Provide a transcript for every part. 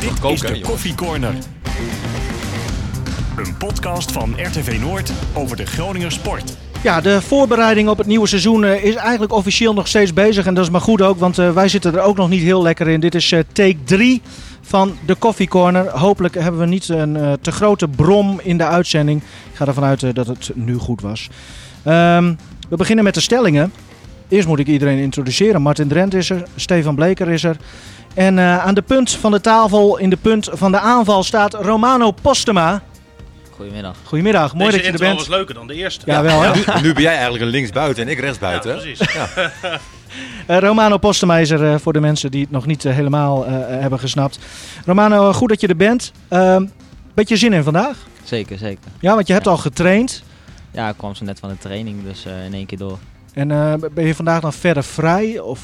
Dit koken, is de? Koffie Corner. Een podcast van RTV Noord over de Groninger sport. Ja, de voorbereiding op het nieuwe seizoen eh, is eigenlijk officieel nog steeds bezig. En dat is maar goed ook, want eh, wij zitten er ook nog niet heel lekker in. Dit is eh, take 3 van de Coffee Corner. Hopelijk hebben we niet een eh, te grote brom in de uitzending. Ik ga ervan uit dat het nu goed was. Ehm, we beginnen met de stellingen. Eerst moet ik iedereen introduceren. Martin Drent is er, Stefan Bleker is er. En eh, aan de punt van de tafel, in de punt van de aanval, staat Romano Postema. Goedemiddag. Goedemiddag, mooi Deze dat je er bent. was leuker dan de eerste. Ja, wel hè? Nu, nu ben jij eigenlijk een linksbuiten en ik rechtsbuiten. Ja, precies. Eh, Romano Postema is er eh, voor de mensen die het nog niet helemaal eh, hebben gesnapt. Romano, goed dat je er bent. Ehm beetje zin in vandaag? Zeker, zeker. Ja, want je hebt al getraind. Ja, ik kwam zo net van de training, dus eh, in één keer door. En eh, ben je vandaag dan verder vrij? Of...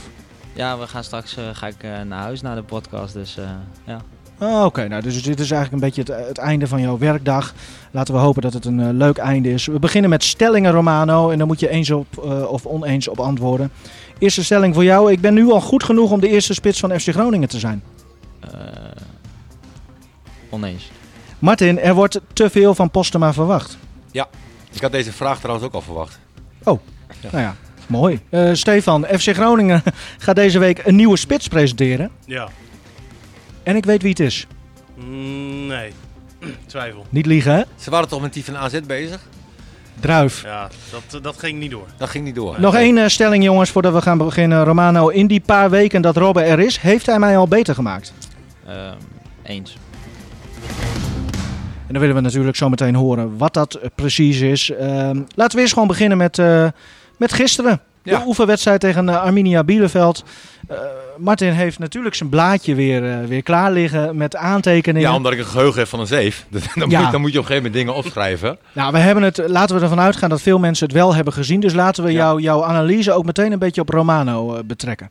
Ja, we gaan straks eh, ga ik, eh, naar huis na de podcast, dus eh, ja. Oh, Oké, nou, dus dit is eigenlijk een beetje het, het einde van jouw werkdag. Laten we hopen dat het een leuk einde is. We beginnen met stellingen, Romano. En dan moet je eens op, eh, of oneens op antwoorden. Eerste stelling voor jou. Ik ben nu al goed genoeg om de eerste spits van FC Groningen te zijn. eh, oneens. Martin, er wordt te veel van Postema verwacht. Ik had deze vraag trouwens ook al verwacht. Nou ja, mooi. Eh, Stefan, FC Groningen gaat deze week een nieuwe spits presenteren. Ja. En ik weet wie het is. Mm, nee. Twijfel. Niet liegen, hè? Ze waren toch met die van AZ bezig? Druif. Ja, dat, dat ging niet door. Dat ging niet door. Nog één eh, stelling, jongens, voordat we gaan beginnen. Romano, in die paar weken dat Robbe er is, heeft hij mij al beter gemaakt. Ehm, eens. En dan willen we natuurlijk zo meteen horen wat dat eh, precies is. Ehm, laten we eerst gewoon beginnen met, eh, met gisteren. Ja. De oefenwedstrijd tegen eh, Arminia Bielefeld. Eh, Martin heeft natuurlijk zijn blaadje weer, eh, weer klaar liggen met aantekeningen. Ja, omdat ik een geheugen heb van een zeef. Dan, dan, Ja. moet, dan moet je op een gegeven moment dingen opschrijven. Nou, we hebben het, laten we ervan uitgaan dat veel mensen het wel hebben gezien. Dus laten we Ja. jou, jouw analyse ook meteen een beetje op Romano betrekken.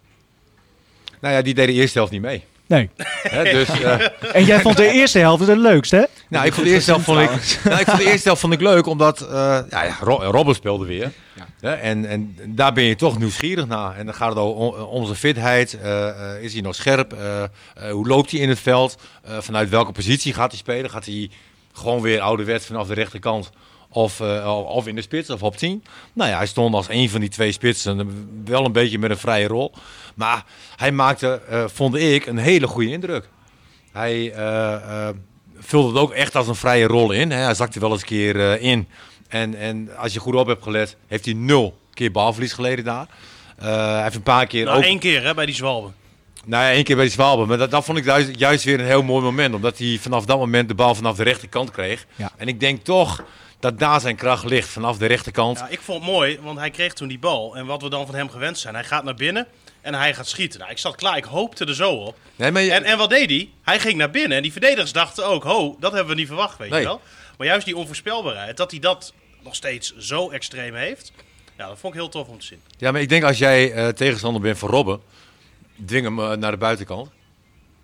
Nou ja, die deed de eerste helft niet mee. Nee. Hè, dus, eh, En jij vond de eerste helft het leukst, hè? nou, ik vond de eerste helft vond ik, nou, ik vond de eerste helft vond ik leuk, omdat eh ja, ja, Ro- Robben speelde weer. Hè, en, en daar ben je toch nieuwsgierig naar. En dan gaat het over onze fitheid. eh, eh, is hij nog scherp? Eh, eh, hoe loopt hij in het veld? Eh, vanuit welke positie gaat hij spelen? Gaat hij gewoon weer ouderwets vanaf de rechterkant? Of, eh, of in de spits of op 10. Nou ja, hij stond als een van die twee spitsen. eh, Wel een beetje met een vrije rol. Maar hij maakte, eh, vond ik, een hele goede indruk. Hij eh, eh, vulde het ook echt als een vrije rol in. Hè. Hij zakte wel eens een keer eh, in. En, en als je goed op hebt gelet, heeft hij nul keer balverlies geleden daar. Eh, hij heeft een paar keer Nou, ook... één keer hè, bij die Zwalbe. Nou ja, één keer bij die Zwalbe. Maar dat, dat vond ik juist, juist weer een heel mooi moment. Omdat hij vanaf dat moment de bal vanaf de rechterkant kreeg. Ja. En ik denk toch dat daar zijn kracht ligt. Vanaf de rechterkant. Ja, ik vond het mooi, want hij kreeg toen die bal. En wat we dan van hem gewend zijn, hij gaat naar binnen en hij gaat schieten. Nou, ik zat klaar, ik hoopte er zo op. Nee, maar je- En, en wat deed hij? Hij ging naar binnen en die verdedigers dachten ook, ho, dat hebben we niet verwacht, weet Nee. je wel. Maar juist die onvoorspelbaarheid, dat hij dat nog steeds zo extreem heeft, ja, dat vond ik heel tof om te zien. Ja, maar ik denk als jij eh, tegenstander bent van Robben, dwing hem eh, naar de buitenkant.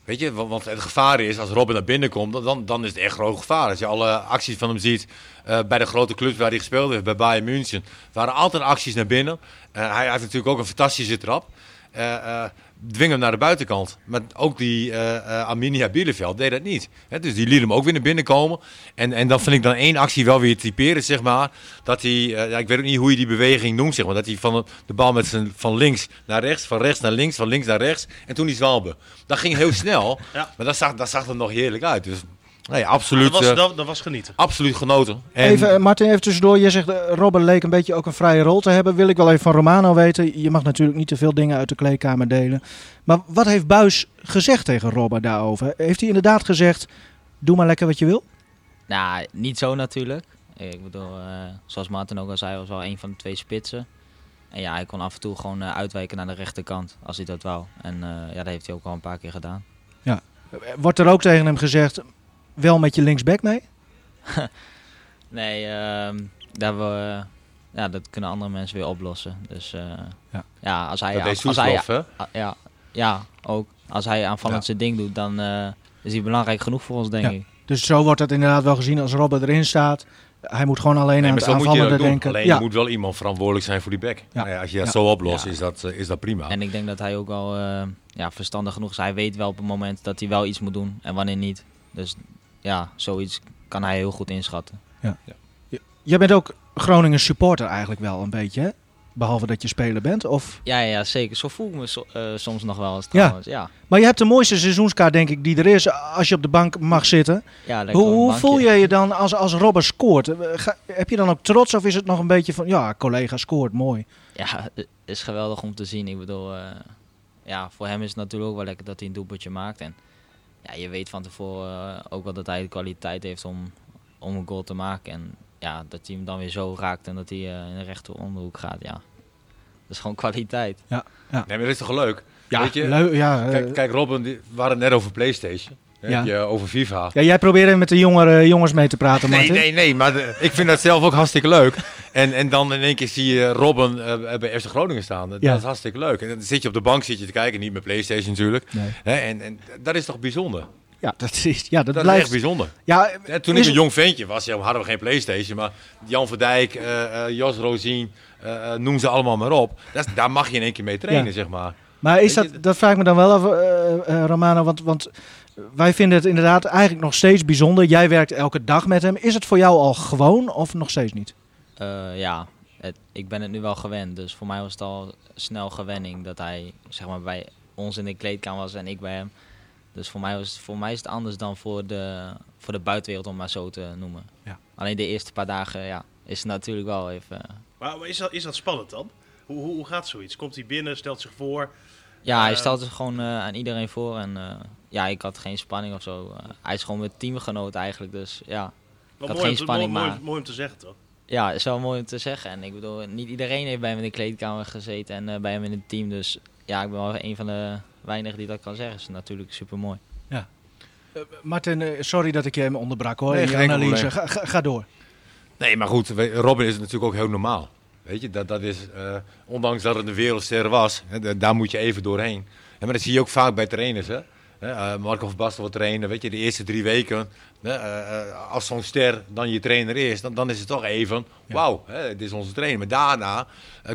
Weet je, want, het gevaar is als Robben naar binnen komt, dan- dan, is het echt groot gevaar. Als je alle acties van hem ziet eh, bij de grote clubs waar hij gespeeld heeft, bij Bayern München, waren altijd acties naar binnen. Hij, heeft natuurlijk ook een fantastische trap. Dwing hem naar de buitenkant. Maar ook die eh, Arminia Bielefeld deed dat niet. Dus die liet hem ook weer naar binnen komen. En, en dan vind ik dan één actie wel weer typeren, zeg maar. Dat hij, eh, ja, ik weet ook niet hoe je die beweging noemt, zeg maar. Dat hij van de, de bal met zijn van links naar rechts, van rechts naar links, van links naar rechts. En toen die zwalbe. Dat ging heel snel. Ja. Maar dat zag, dat zag er nog heerlijk uit. Dus nee, absoluut, dat, was, eh, dat, dat was genieten. absoluut genoten. En, Even, eh, Martin, even tussendoor. Je zegt, eh, Robben leek een beetje ook een vrije rol te hebben. Wil ik wel even van Romano weten. Je mag natuurlijk niet te veel dingen uit de kleedkamer delen. Maar wat heeft Buis gezegd tegen Robben daarover? Heeft hij inderdaad gezegd, doe maar lekker wat je wil? Nou, niet zo natuurlijk. Ik bedoel, eh, zoals Martin ook al zei, was wel een van de twee spitsen. En ja, hij kon af en toe gewoon uitwijken naar de rechterkant, als hij dat wou. En eh, ja, dat heeft hij ook al een paar keer gedaan. Wordt er ook tegen hem gezegd, wel met je linksback mee? Nee, ehm, daar we, ja, dat kunnen andere mensen weer oplossen. Dus eh, Ja. ja. als hij, dat als hij, hè? ja, ja, ook. Als hij aanvallend Ja. zijn ding doet, dan eh, is hij belangrijk genoeg voor ons, denk Ja. ik. Dus zo wordt het inderdaad wel gezien als Robben erin staat. Hij moet gewoon alleen Nee, aan het zo moet je dat aanvallende denken. Alleen ja. er moet wel iemand verantwoordelijk zijn voor die back. Ja. Nou ja, als je dat Ja. zo oplost, Ja. is, dat, eh, is dat prima. En ik denk dat hij ook wel eh, ja, verstandig genoeg is. Hij weet wel op het moment dat hij wel iets moet doen en wanneer niet. Dus ja, zoiets kan hij heel goed inschatten. Jij bent ook Groningen supporter eigenlijk wel een beetje, hè? Behalve dat je speler bent. Of... Ja, ja, zeker. Zo voel ik me so- eh, soms nog wel eens Ja. trouwens. Ja, Maar je hebt de mooiste seizoenskaart, denk ik, die er is als je op de bank mag zitten. ja lekker Hoe, hoe voel je je dan als, als Robber scoort? Eh, ga- heb je dan ook trots of is het nog een beetje van, ja, collega scoort, mooi. Ja, het is geweldig om te zien. Ik bedoel, eh, ja, voor hem is het natuurlijk ook wel lekker dat hij een doelpuntje maakt. En ja, je weet van tevoren eh, ook wel dat hij de kwaliteit heeft om, om een goal te maken. En ja, dat hij hem dan weer zo raakt en dat hij eh, in de rechter onderhoek gaat. Ja, dat is gewoon kwaliteit. Nee, maar dat is toch leuk? Ja, Weet je, leu- ja, eh, Kijk, kijk Robin, die- we het net over Playstation. Ja. je over FIFA. ja, jij probeerde met de jongere jongens mee te praten, Nee, Martin. nee, nee, maar de- ik vind dat zelf ook hartstikke leuk. En, en dan in één keer zie je Robin eh, bij FC Groningen staan. Dat Ja. is hartstikke leuk. En dan zit je op de bank zit je te kijken, niet met Playstation natuurlijk. Nee. En, en dat is toch bijzonder? Ja, dat is, ja, dat, Dat blijft... is echt bijzonder. Ja, toen is ik een jong ventje was, ja, hadden we geen Playstation. Maar Jan Verdijk, eh, eh, Jos Rozien, eh, eh, noem ze allemaal maar op. Dat daar mag je in één keer mee trainen, Ja. zeg maar. Maar is dat, dat vraag ik me dan wel af, eh, eh, Romano, want, want wij vinden het inderdaad eigenlijk nog steeds bijzonder. Jij werkt elke dag met hem. Is het voor jou al gewoon of nog steeds niet? Eh, ja, het, ik ben het nu wel gewend. Dus voor mij was het al snel gewenning dat hij zeg maar, bij ons in de kleedkamer was en ik bij hem. Dus voor mij, was, het- voor mij is het anders dan voor de, voor de buitenwereld, om maar zo te noemen. Ja. Alleen de eerste paar dagen ja, is het natuurlijk wel even... Maar, is, dat, is dat spannend dan? Hoe, hoe, hoe gaat zoiets? Komt hij binnen, stelt zich voor? Ja, hij Eh, stelt zich gewoon eh, aan iedereen voor. En eh, ja, ik had geen spanning of zo. Eh, hij is gewoon mijn teamgenoot eigenlijk. Dus ja, Wel had mooi, geen om te- spanning, mooi, maar- mooi, mooi om te zeggen toch? ja, is wel mooi om te zeggen. En ik bedoel, niet iedereen heeft bij hem in de kleedkamer gezeten en eh, bij hem in het team. Dus ja, ik ben wel een van de weinigen die dat kan zeggen. is natuurlijk super mooi. Martin, eh, sorry dat ik je hem onderbrak hoor. Nee, je analyse. Ga, ga, ga door. Nee, maar goed, Robin is natuurlijk ook heel normaal. Weet je, dat, dat is, eh, ondanks dat het een wereldster was, hè, da- daar moet je even doorheen. En maar dat zie je ook vaak bij trainers. Hè? Hè, eh, Marco van Basten wordt trainer, weet je, de eerste drie weken. Hè, eh, eh, als zo'n ster dan je trainer is, dan, dan is het toch even, wauw, hè, dit is onze trainer. Maar daarna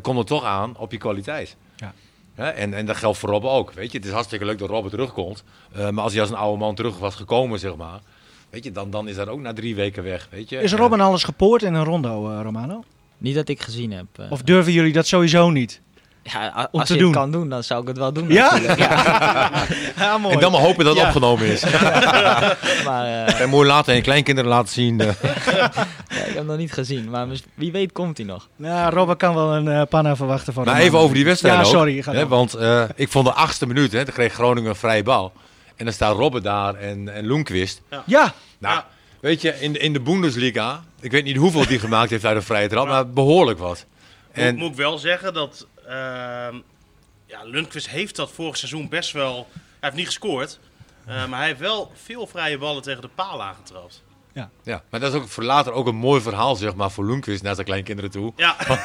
komt het toch aan op je kwaliteit. Ja. Hè, en, en dat geldt voor Robben ook. Weet je, het is hartstikke leuk dat Robben terugkomt. eh, maar als hij als een oude man terug was gekomen, zeg maar, weet je, dan, dan is dat ook na drie weken weg. Weet je. Is Robin alles gepoord in een rondo, Romano? Niet dat ik gezien heb. Of durven jullie dat sowieso niet? Ja, a- om als te je doen? het kan doen, dan zou ik het wel doen. Ja? natuurlijk. ja. Ja, mooi. En dan maar hopen dat het Ja. opgenomen is. maar eh, En mooi later aan je kleinkinderen laten zien. eh. ja, ik heb hem nog niet gezien. Maar wie weet komt hij nog. Nou, Robin kan wel een eh, panna verwachten van Maar even over die wedstrijd Ja, ook, sorry. Hè, want eh, ik vond de achtste minuut, hè, dan kreeg Groningen een vrije bal. En dan staat Robben daar en, en Loenquist. Ja, Nou, Ja. weet je, in, de- in de Bundesliga, ik weet niet hoeveel die gemaakt heeft uit een vrije trap, maar behoorlijk wat. En... En Moet ik wel zeggen dat ja, Lundqvist heeft dat vorig seizoen best wel... Hij heeft niet gescoord, eh, maar hij heeft wel veel vrije ballen tegen de paal aangetrapt. ja, maar dat is ook voor later ook een mooi verhaal, zeg maar, voor Loenquist naar zijn kleinkinderen toe. Ja,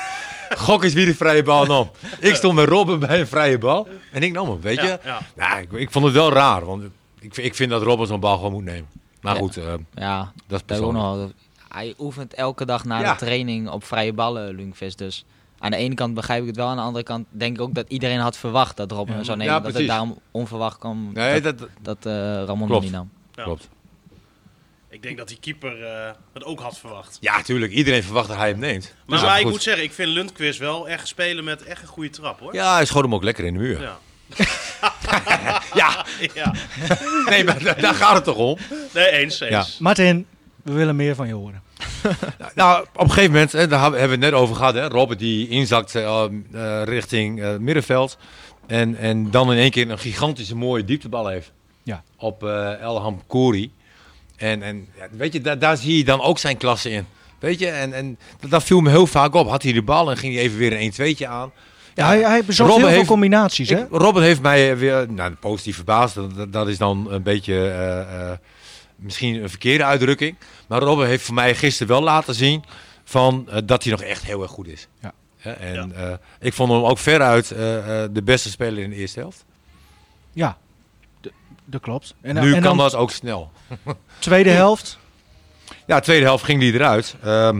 Gok eens wie de vrije bal nam. Ik stond met Robben bij een vrije bal en ik nam hem, weet je. ja, ja. Nou, ik, ik vond het wel raar, want ik, ik vind dat Robben zo'n bal gewoon moet nemen. Maar Ja. goed, eh, Ja, dat is persoonlijk. nog. Hij oefent elke dag na Ja. de training op vrije ballen, Lundqvist. Dus aan de ene kant begrijp ik het wel. Aan de andere kant denk ik ook dat iedereen had verwacht dat Robben Ja. zou nemen. Ja, dat het daarom onverwacht kwam Nee, dat, dat, dat eh, Ramon Klopt. niet nam. Ja. klopt. Ik denk dat die keeper eh, het ook had verwacht. Ja, tuurlijk. Iedereen verwacht dat hij hem neemt. Maar, Dus, maar ik goed. moet zeggen, ik vind Lundqvist wel echt spelen met echt een goede trap hoor. Ja, hij schoot hem ook lekker in de muur. Ja. Ja, ja. nee, maar da- daar gaat het toch om? Nee, eens, eens. Ja. Martin, we willen meer van je horen. Nou, op een gegeven moment, hè, daar hebben we het net over gehad, hè, Robert die inzakt eh, eh, richting eh, middenveld. En, en dan in één keer een gigantische mooie dieptebal heeft. Ja. Op eh Elham Kouri. En, en weet je, daar, daar zie je dan ook zijn klasse in. Weet je, en, en dat, dat viel me heel vaak op. Had hij de bal en ging hij even weer een 1-2'tje aan. Ja, hij, hij heel veel heeft- combinaties, hè? Ik, Robert heeft mij weer nou, positief verbaasd. Dat, dat- dat is dan een beetje misschien een verkeerde uitdrukking. Maar Robert heeft voor mij gisteren wel laten zien van, eh, dat hij nog echt heel erg goed is. Ja. Hè, en eh, ik vond hem ook veruit eh, eh, de beste speler in de eerste helft. Ja, dat klopt. En, nu en kan dat ook snel. tweede helft. Ja, tweede helft ging die eruit. Ehm,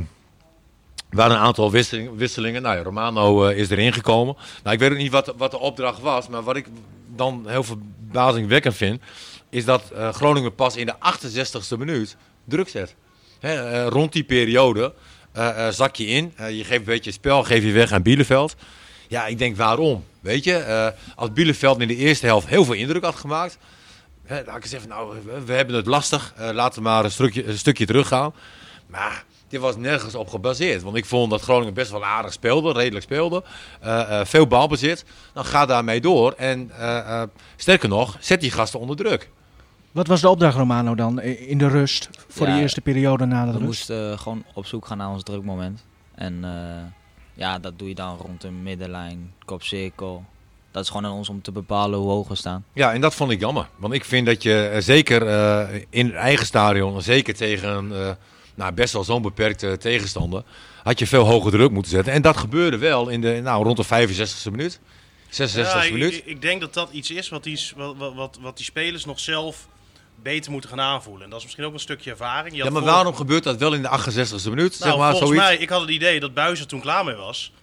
er waren een aantal wisseling- wisselingen. Nou ja, Romano eh, is erin gekomen. Nou, ik weet ook niet wat, wat de opdracht was. Maar wat ik dan heel verbazingwekkend vind... is dat eh, Groningen pas in de 68e minuut druk zet. Eh, rond die periode eh, eh, zak je in. Je geeft een beetje spel, geef je weg aan Bielefeld. Ja, ik denk waarom? Weet je, als Bielefeld in de eerste helft heel veel indruk had gemaakt... Dan had ik van, nou, we, hebben het lastig. laten we maar een stukje, een stukje teruggaan. Maar dit was nergens op gebaseerd. Want ik vond dat Groningen best wel aardig speelde, redelijk speelde. eh, eh, veel balbezit. Dan ga daarmee door. En sterker nog, zet die gasten onder druk. Wat was de opdracht, Romano, dan in de rust? Voor Ja, de eerste periode na de We rust? moesten eh, gewoon op zoek gaan naar ons drukmoment. En eh, ja, dat doe je dan rond de middenlijn, kopcirkel. Dat is gewoon aan ons om te bepalen hoe hoog we staan. Ja, en dat vond ik jammer. Want ik vind dat je eh, zeker eh, in het eigen stadion, zeker tegen een eh, nou, best wel zo'n beperkte tegenstander, had je veel hoger druk moeten zetten. En dat gebeurde wel in de, nou, rond de 65e minuut. 66e Ja, ik, minuut. ik- ik denk dat dat iets is wat die, wat, wat, wat die spelers nog zelf beter moeten gaan aanvoelen. En dat is misschien ook een stukje ervaring. Je Ja, maar voor- waarom gebeurt dat wel in de 68e minuut? Nou, zeg maar, volgens zoiets? mij, ik had het idee dat Buizen toen klaar mee was.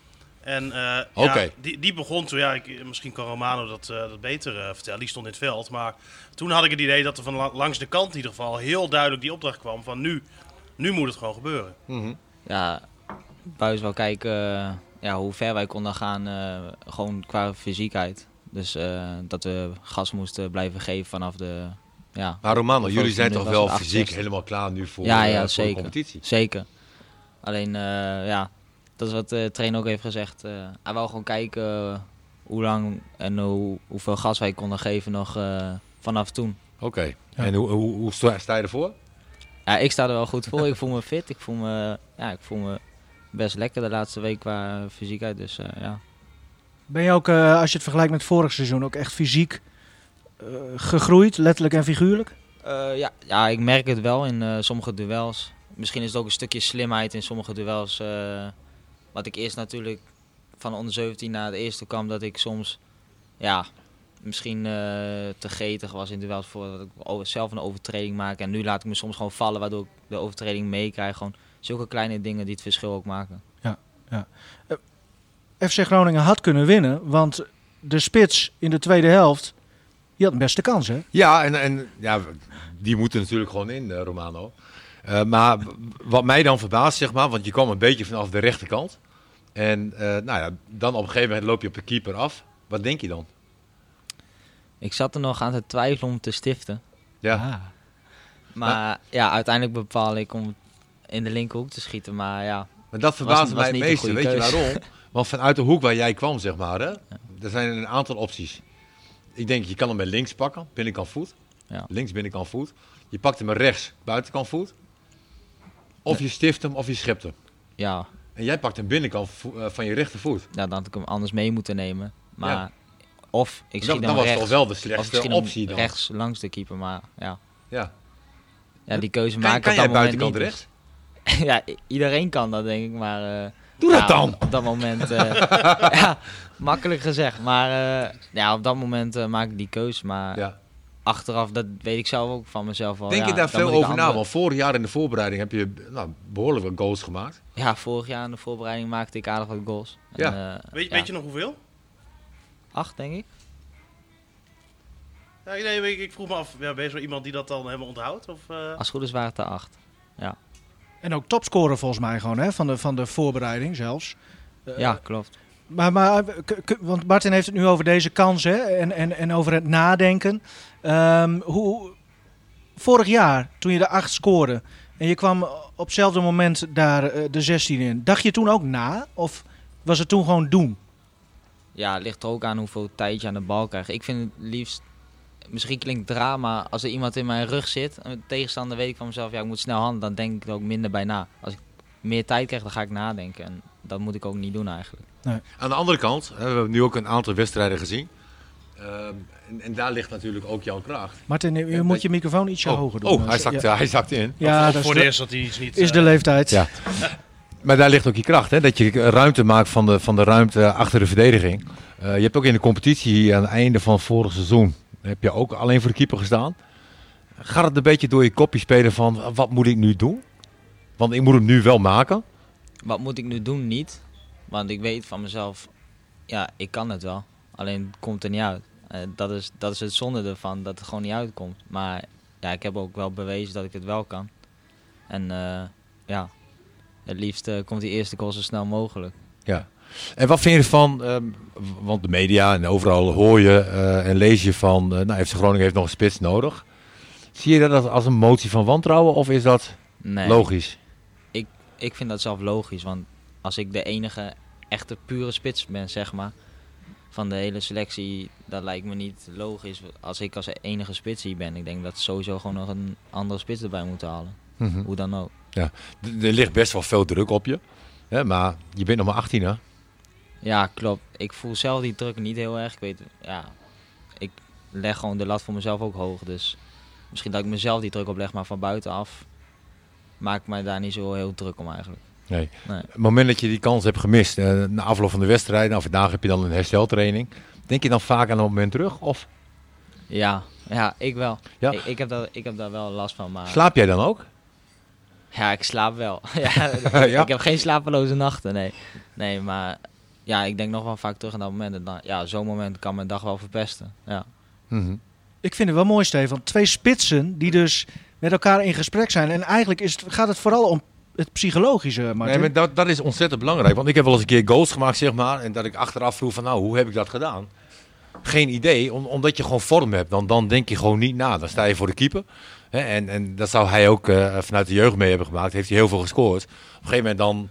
En eh, Oké. ja, die, die begon toen, ja, ik, misschien kan Romano dat, eh, dat beter eh, vertellen, die stond in het veld. Maar toen had ik het idee dat er van la- langs de kant in ieder geval heel duidelijk die opdracht kwam van nu, nu moet het gewoon gebeuren. Mhm. Ja, Buis wel kijken ja, hoe ver wij konden gaan, eh, gewoon qua fysiekheid. Dus eh, dat we gas moesten blijven geven vanaf de... Ja, Maar Romano, jullie zijn toch wel fysiek 68? helemaal klaar nu voor, Ja, eh, ja, voor de zeker. competitie? Zeker. Alleen, eh, ja, dat is wat de trainer ook heeft gezegd. eh, hij wou gewoon kijken eh, hoe lang en hoe, hoeveel gas wij konden geven nog eh, vanaf toen. Oké. En hoe, hoe, hoe sta sta je ervoor? Ja, ik sta er wel goed voor. ik voel me fit. Ik voel me, ja, ik voel me best lekker de laatste week qua fysiekheid. Dus eh, ja. Ben je ook, eh, als je het vergelijkt met vorig seizoen, ook echt fysiek eh, gegroeid, letterlijk en figuurlijk? Eh, ja, ja, ik merk het wel in eh, sommige duels. Misschien is het ook een stukje slimheid in sommige duels. eh, wat ik eerst natuurlijk van onder 17 naar de eerste kwam, dat ik soms ja, misschien eh, te getig was in duels voordat ik over- zelf een overtreding maak. En nu laat ik me soms gewoon vallen, waardoor ik de overtreding meekrijg. Gewoon zulke kleine dingen die het verschil ook maken. FC Groningen had kunnen winnen, want de spits in de tweede helft, die had een beste kans, hè? Ja, en, en ja, die moeten natuurlijk gewoon in, eh, Romano. Eh, maar wat mij dan verbaast, zeg maar, want je kwam een beetje vanaf de rechterkant. En eh, nou ja, dan op een gegeven moment loop je op de keeper af. Wat denk je dan? Ik zat er nog aan te twijfelen om te stiften. Ja, Ah. Maar ja, uiteindelijk bepaal ik om in de linkerhoek te schieten. Maar ja, maar dat verbaasde was mij het niet de meeste. Weet je waarom? Want vanuit de hoek waar jij kwam, zeg maar, hè, er zijn een aantal opties. Ik denk, je kan hem met links pakken, binnenkant voet. Ja. Links, binnenkant voet. Je pakt hem met rechts, buitenkant voet. Of je stift hem, of je schept hem. ja, En jij pakt hem binnenkant eh, van je rechtervoet. ja, dan had ik hem anders mee moeten nemen. Maar Ja. of ik schiet dan was rechts. toch wel de slechtste optie dan. rechts langs de keeper. Maar ja, Ja. ja die keuze Kan, maken kan op dat buitenkant niet. rechts? ja, iedereen kan dat denk ik. Maar eh, Doe dat ja, dan! Op dat moment, eh, ja, makkelijk gezegd. Maar eh, ja, op dat moment eh, maak ik die keuze. Maar Ja. achteraf, dat weet ik zelf ook van mezelf wel. Denk ja, je daar veel over na? Want vorig jaar in de voorbereiding heb je nou, behoorlijk wat goals gemaakt. Ja, vorig jaar in de voorbereiding maakte ik aardig wat goals. Ja. En, eh, Weet, ja, weet je nog hoeveel? Acht, denk ik. Ja, nee, ik, ik vroeg me af, ja, ben je zo iemand die dat dan helemaal onthoudt? Of, eh? Als het goed is waren het er acht. En ook topscorer volgens mij gewoon, hè? Van de, van de voorbereiding zelfs. Eh, ja, klopt. Maar, maar k- want Martin heeft het nu over deze kans hè? En, en, en over het nadenken. Ehm, hoe, vorig jaar, toen je de acht scoorde en je kwam op hetzelfde moment daar eh, de 16 in, dacht je toen ook na? Of was het toen gewoon doen? Ja, het ligt er ook aan hoeveel tijd je aan de bal krijgt. Ik vind het liefst, misschien klinkt drama, als er iemand in mijn rug zit, een tegenstander weet ik van mezelf, ja, ik moet snel handelen, dan denk ik er ook minder bij na. Als ik meer tijd krijg, dan ga ik nadenken. En dat moet ik ook niet doen eigenlijk. Aan de andere kant, hè, we hebben nu ook een aantal wedstrijden gezien. Ehm, en, en daar ligt natuurlijk ook jouw kracht. Martin, je moet je microfoon ietsje Oh, hoger doen. oh hij, Ja. zakt, hij zakt in. Ja, Of voor de, eerst dat hij iets niet... is de eh, leeftijd. Ja. Maar daar ligt ook je kracht, hè? dat je ruimte maakt van de, van de ruimte achter de verdediging. Eh, je hebt ook in de competitie aan het einde van vorig seizoen, heb je ook alleen voor de keeper gestaan. Gaat het een beetje door je kopje spelen van wat moet ik nu doen? Want ik moet hem nu wel maken. Wat moet ik nu doen? Niet. Want ik weet van mezelf, ja, ik kan het wel. Alleen het komt er niet uit. Uh, dat, is, dat is het zonde ervan, dat het gewoon niet uitkomt. Maar ja, ik heb ook wel bewezen dat ik het wel kan. En uh, ja, het liefst uh, komt die eerste goal zo snel mogelijk. Ja. En wat vind je ervan, um, want de media en overal hoor je en lees je van, nou FC Groningen heeft nog een spits nodig. Zie je dat als een motie van wantrouwen of is dat nee, logisch? Ik, ik vind dat zelf logisch, want als ik de enige echte pure spits ben, zeg maar, van de hele selectie, dat lijkt me niet logisch als ik als enige spits hier ben. Ik denk dat sowieso gewoon nog een andere spits erbij moeten halen. Mm -hmm. Hoe dan ook. Ja, er ligt best wel veel druk op je, hè, maar je bent nog maar 18 hè? Ja, klopt. Ik voel zelf die druk niet heel erg. Ik weet, ja, ik leg gewoon de lat voor mezelf ook hoog, dus misschien dat ik mezelf die druk opleg, maar van buitenaf maak ik mij daar niet zo heel druk om eigenlijk. Nee. nee. Het moment dat je die kans hebt gemist, uh, na afloop van de wedstrijd, nou vandaag heb je dan een hersteltraining. Denk je dan vaak aan dat moment terug? Of? Ja, ja, ik wel. Ja. Ik, ik, heb daar, ik heb daar wel last van. Maar... Slaap jij dan ook? Ja, ik slaap wel. ja, ja, Ik heb geen slapeloze nachten, nee. Nee, maar ja, ik denk nog wel vaak terug aan dat moment. En dan, ja, zo'n moment kan mijn dag wel verpesten. Ja. Mm -hmm. Ik vind het wel mooi, Stefan. Twee spitsen die dus met elkaar in gesprek zijn. En eigenlijk is het, gaat het vooral om het psychologische, Martin. Nee, maar dat, dat is ontzettend belangrijk. Want ik heb wel eens een keer goals gemaakt, zeg maar. En dat ik achteraf vroeg van, nou, hoe heb ik dat gedaan? Geen idee, om, omdat je gewoon vorm hebt. Dan, dan denk je gewoon niet na. Dan sta je voor de keeper. Hè, en, en dat zou hij ook uh, vanuit de jeugd mee hebben gemaakt. Heeft hij heel veel gescoord. Op een gegeven moment dan...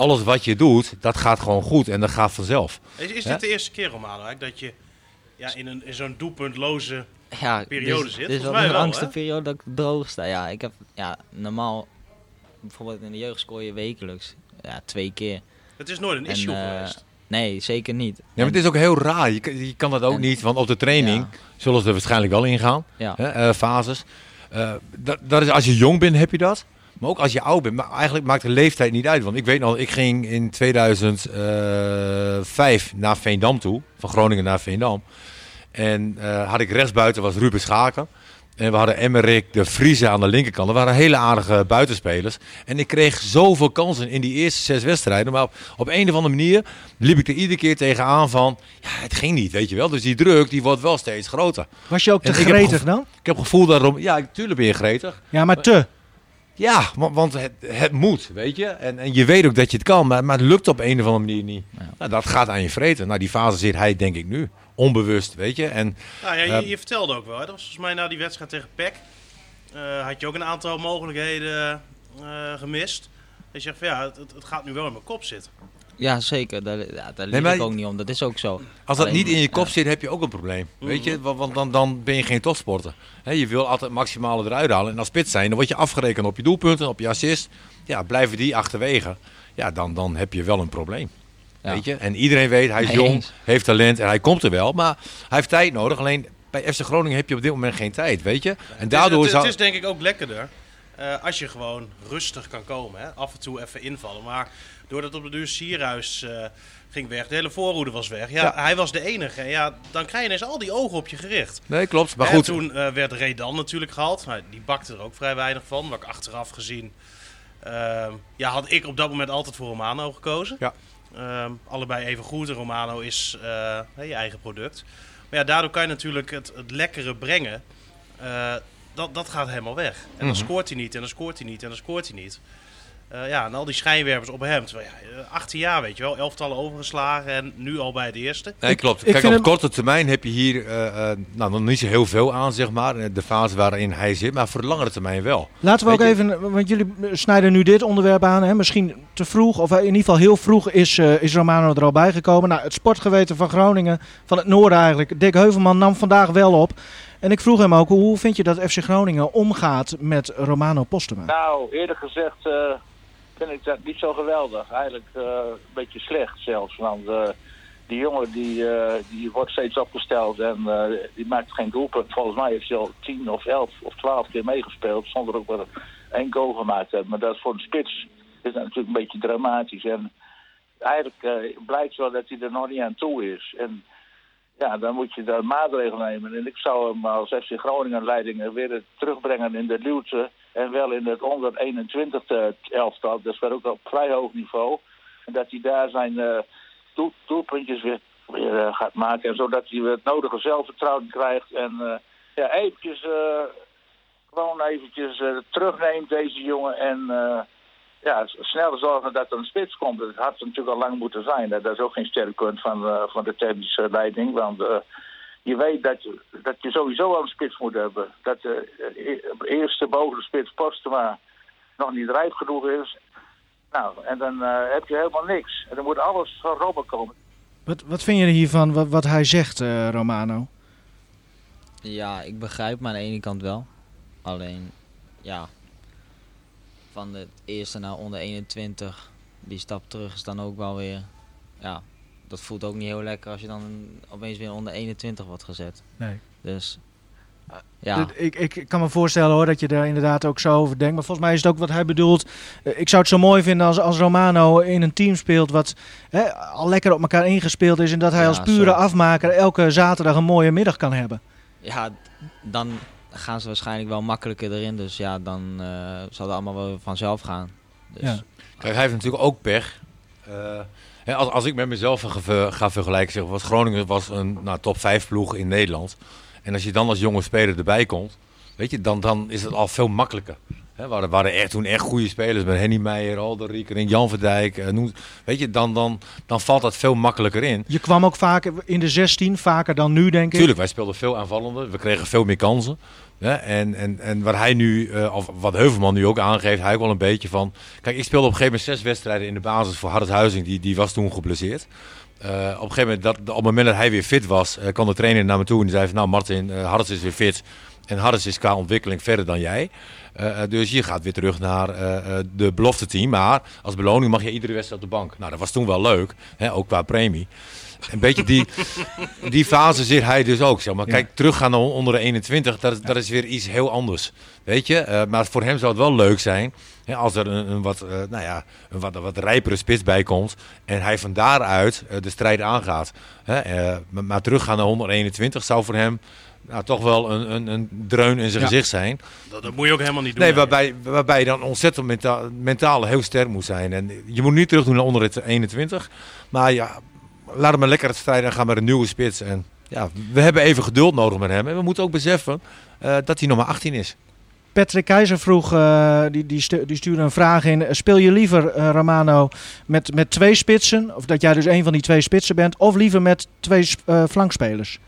Alles wat je doet, dat gaat gewoon goed. En dat gaat vanzelf. Is, is dit de eerste keer, Romano, dat je ja, in, een, in zo'n doelpuntloze ja, periode zit? Dit is wel de langste periode dat ik droog sta. Ja, ik heb ja, normaal bijvoorbeeld in de jeugd scoor je wekelijks. Ja, twee keer. Het is nooit een en, issue uh, geweest. Nee, zeker niet. Ja, maar het is ook heel raar. Je, kan, je kan dat ook en, niet, want op de training ja. zullen ze er waarschijnlijk wel ingaan. Ja. Hè, uh, fases. Uh, dat, dat is als je jong bent, heb je dat. Maar ook als je oud bent. Maar eigenlijk maakt de leeftijd niet uit. Want ik weet nog, ik ging in 2005 naar Veendam toe. Van Groningen naar Veendam. En had ik rechtsbuiten was Ruben Schaken. En we hadden Emmerik, de Friese aan de linkerkant. Dat waren hele aardige buitenspelers. En ik kreeg zoveel kansen in die eerste zes wedstrijden. Maar op, op een of andere manier liep ik er iedere keer tegenaan van... Ja, het ging niet, weet je wel. Dus die druk die wordt wel steeds groter. Was je ook te gretig dan? Ik heb het gevoel daarom... Ja, natuurlijk ben je gretig. Ja, maar te... Ja, want, want het, het, moet, weet je. En, en je weet ook dat je het kan, maar, maar het lukt op een of andere manier niet. Ja. Nou, dat gaat aan je vreten. Nou, die fase zit hij denk ik nu onbewust, weet je. En, nou ja, je, je, vertelde ook wel, hè? dat was volgens mij na die wedstrijd tegen PEC. Uh, had je ook een aantal mogelijkheden uh, gemist. je zegt van ja, het, het, gaat nu wel in mijn kop zitten. Ja, zeker. Daar, ja, daar nee, ik ook niet om. Dat is ook zo. Als dat niet in je kop ja. zit, heb je ook een probleem. Weet je, want, dan, dan ben je geen topsporter. He, je wil altijd maximale eruit halen. En als spits zijn, dan word je afgerekend op je doelpunten, op je assist. Ja, blijven die achterwege. Ja, dan, dan heb je wel een probleem. Ja. Weet je? En iedereen weet, hij is jong, heeft talent en hij komt er wel. Maar hij heeft tijd nodig. Alleen bij FC Groningen heb je op dit moment geen tijd, weet je? En daardoor het, is, zou... het is denk ik ook lekkerder uh, als je gewoon rustig kan komen. Hè? Af en toe even invallen. Maar doordat op de duur Sierhuis uh, ging weg, de hele voorhoede was weg. Ja, ja, hij was de enige. En ja, dan krijg je ineens al die ogen op je gericht. Nee, klopt. Maar en goed. toen uh, werd Redan natuurlijk gehaald. Nou, die bakte er ook vrij weinig van. Wat ik achteraf gezien... ja, had ik op dat moment altijd voor Romano gekozen. Ja. Um, allebei even goed. Romano is uh, je eigen product. Maar ja, daardoor kan je natuurlijk het, het lekkere brengen. Dat, dat gaat helemaal weg. En dan mm -hmm. scoort hij niet, en dan scoort hij niet, en dan scoort hij niet. Uh, ja, en al die schijnwerpers op hem. Terwijl, ja, 18 jaar, weet je wel. Elftallen overgeslagen en nu al bij het eerste. Nee, klopt. Ik Kijk, op hem... korte termijn heb je hier uh, uh, nou, nog niet zo heel veel aan, zeg maar. De fase waarin hij zit. Maar voor de langere termijn wel. Laten we weet ook je? even, want jullie snijden nu dit onderwerp aan. Hè? Misschien te vroeg, of in ieder geval heel vroeg is, is Romano er al bij gekomen. Nou, het sportgeweten van Groningen, van het noorden eigenlijk. Dick Heuvelman nam vandaag wel op. En ik vroeg hem ook, hoe vind je dat FC Groningen omgaat met Romano Postuma? Nou, eerder gezegd uh, vind ik dat niet zo geweldig. Eigenlijk uh, een beetje slecht zelfs. Want uh, die jongen die, die wordt steeds opgesteld en die maakt geen doelpunt. Volgens mij heeft hij al 10 of 11 of 12 keer meegespeeld. Zonder ook wel één goal gemaakt te hebben. Maar dat voor de spits is natuurlijk een beetje dramatisch. En eigenlijk blijkt wel dat hij er nog niet aan toe is. En ja, dan moet je daar maatregelen nemen. En ik zou hem als FC Groningen leiding weer terugbrengen in de luwte En wel in het onder 21 elftal. Dus wel ook op vrij hoog niveau. En dat hij daar zijn uh, doel, doelpuntjes weer, weer gaat maken. En zodat hij het nodige zelfvertrouwen krijgt. En ja, eventjes, gewoon eventjes terugneemt deze jongen. En ja, snel zorgen dat er een spits komt. Dat had natuurlijk al lang moeten zijn. Dat is ook geen sterk punt van, van de leiding. Want je weet dat je, dat je sowieso al een spits moet hebben. Dat de uh, eerste boven de spits Postema nog niet rijp genoeg is. Nou, en dan heb je helemaal niks. En dan moet alles van Robben komen. Wat, wat vind je hiervan, wat, wat hij zegt, Romano? Ja, ik begrijp maar aan de ene kant wel. Alleen, ja, van het eerste naar onder 21, die stap terug is dan ook wel weer, ja, dat voelt ook niet heel lekker als je dan opeens weer onder 21 wordt gezet. Nee. Dus ja. Ik, ik kan me voorstellen hoor dat je daar inderdaad ook zo over denkt. Maar volgens mij is het ook wat hij bedoelt. Ik zou het zo mooi vinden als, als Romano in een team speelt wat hè, al lekker op elkaar ingespeeld is. En dat hij als pure afmaker elke zaterdag een mooie middag kan hebben. Ja, dan gaan ze waarschijnlijk wel makkelijker erin. Dus ja, dan uh, zal het allemaal wel vanzelf gaan. Dus. Ja. Kijk, hij heeft natuurlijk ook pech. Uh, als, als ik met mezelf ga, vergelijken, zeg, was Groningen was een nou, top 5 ploeg in Nederland. En als je dan als jonge speler erbij komt, weet je, dan, dan is het al veel makkelijker. He, waren, waren echt, toen echt goede spelers met Henny Meijer, Alder Jan Verdijk. Uh, noem, weet je, dan, dan, dan valt dat veel makkelijker in. Je kwam ook vaak in de 16, vaker dan nu, denk ik. Tuurlijk, wij speelden veel aanvallender. We kregen veel meer kansen. Ja, en, en, en wat hij nu, uh, of wat Heuvelman nu ook aangeeft, hij ook wel een beetje van. Kijk, ik speelde op een gegeven moment zes wedstrijden in de basis voor Huizing, die, die was toen geblesseerd. Uh, op een gegeven moment, dat, op het moment dat hij weer fit was, uh, kwam de trainer naar me toe en die zei van, nou Martin, Harris is weer fit. En Harris is qua ontwikkeling verder dan jij. dus je gaat weer terug naar de belofte team. Maar als beloning mag je iedere wedstrijd op de bank. Nou, dat was toen wel leuk, hè, ook qua premie. Een beetje die, die fase zit hij dus ook. Zeg maar kijk, teruggaan naar onder de 21, dat is, dat is weer iets heel anders. Weet je? Uh, maar voor hem zou het wel leuk zijn hè, als er een, een wat, nou ja, een wat, wat rijpere spits bij komt. En hij van daaruit de strijd aangaat. Hè, maar, maar teruggaan naar 121 zou voor hem nou, toch wel een, een, een dreun in zijn ja. gezicht zijn. Dat, dat, moet je ook helemaal niet doen. Nee, waarbij, waarbij je dan ontzettend mentaal, mentaal heel sterk moet zijn. En je moet niet terug doen naar onder het 21. Maar ja, laat hem maar lekker het strijden en gaan met een nieuwe spits. En ja, we hebben even geduld nodig met hem. En we moeten ook beseffen uh, dat hij nog maar 18 is. Patrick Keizer vroeg, uh, die, die, stu die, stuurde een vraag in. Speel je liever, uh, Romano, met, met twee spitsen? Of dat jij dus een van die twee spitsen bent? Of liever met twee flankspelers?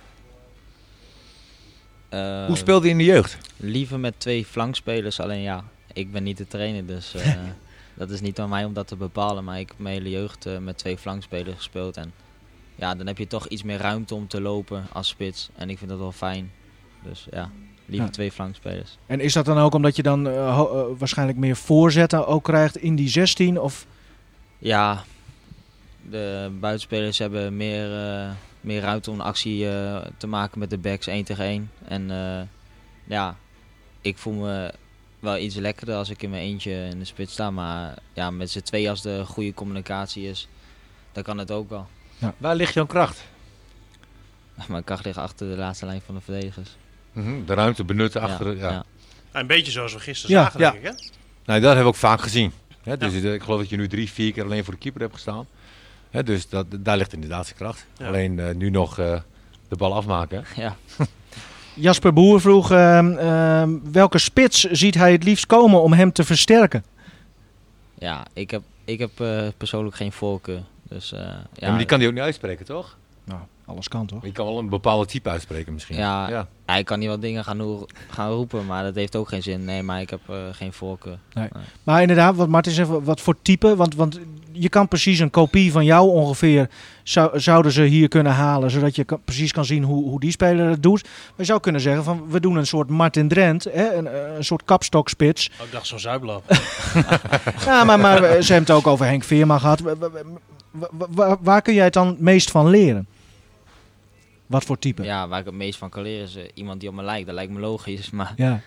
Hoe speelde hij in de jeugd? Liever met twee flankspelers. Alleen ja, ik ben niet de trainer, dus dat is niet aan mij om dat te bepalen. Maar ik heb mijn hele jeugd met twee flankspelers gespeeld. En ja, dan heb je toch iets meer ruimte om te lopen als spits. En ik vind dat wel fijn. Dus ja, liever ja. twee flankspelers. En is dat dan ook omdat je dan uh, uh, waarschijnlijk meer voorzetten ook krijgt in die 16? Of? Ja, de buitenspelers hebben meer, uh, meer ruimte om een actie te maken met de backs 1 tegen 1. En ja, ik voel me wel iets lekkerder als ik in mijn eentje in de spits sta. Maar ja, met z'n twee als de goede communicatie is, dan kan het ook wel. Ja. Waar ligt jouw kracht? Mijn kracht ligt achter de laatste lijn van de verdedigers. Mm -hmm. De ruimte benutten achter de, ja. ja. Een beetje zoals we gisteren zagen, denk ik, hè? Nou, dat hebben we ook vaak gezien. Hè? Dus ik geloof dat je nu drie, vier keer alleen voor de keeper hebt gestaan. Hè? Dus dat, daar ligt inderdaad zijn kracht. Alleen uh, nu nog uh, de bal afmaken. Ja. Jasper Boer vroeg uh, welke spits ziet hij het liefst komen om hem te versterken? Ja, ik heb, ik heb uh, persoonlijk geen voorkeur. Dus, uh, ja, ja, maar die kan hij ook niet uitspreken, toch? Nou, alles kan toch? Je kan wel een bepaalde type uitspreken misschien. Ja, ja. hij kan niet wat dingen gaan, gaan roepen, maar dat heeft ook geen zin. Nee, maar ik heb uh, geen voorkeur. Nee. Nee. Maar inderdaad, wat Martin zegt, wat voor type? Want, want je kan precies een kopie van jou ongeveer, zou, zouden ze hier kunnen halen, zodat je kan, precies kan zien hoe, hoe die speler het doet. Maar je zou kunnen zeggen van, we doen een soort Martin Drent, hè, een, een soort kapstokspits. Oh, ik dacht zo'n zuiblap. ja, maar, maar ze hebben het ook over Henk Veerman gehad. Waar, waar kun jij het dan meest van leren? Wat voor type? Ja, waar ik het meest van kan leren is uh, iemand die op me lijkt. Dat lijkt me logisch, maar ja,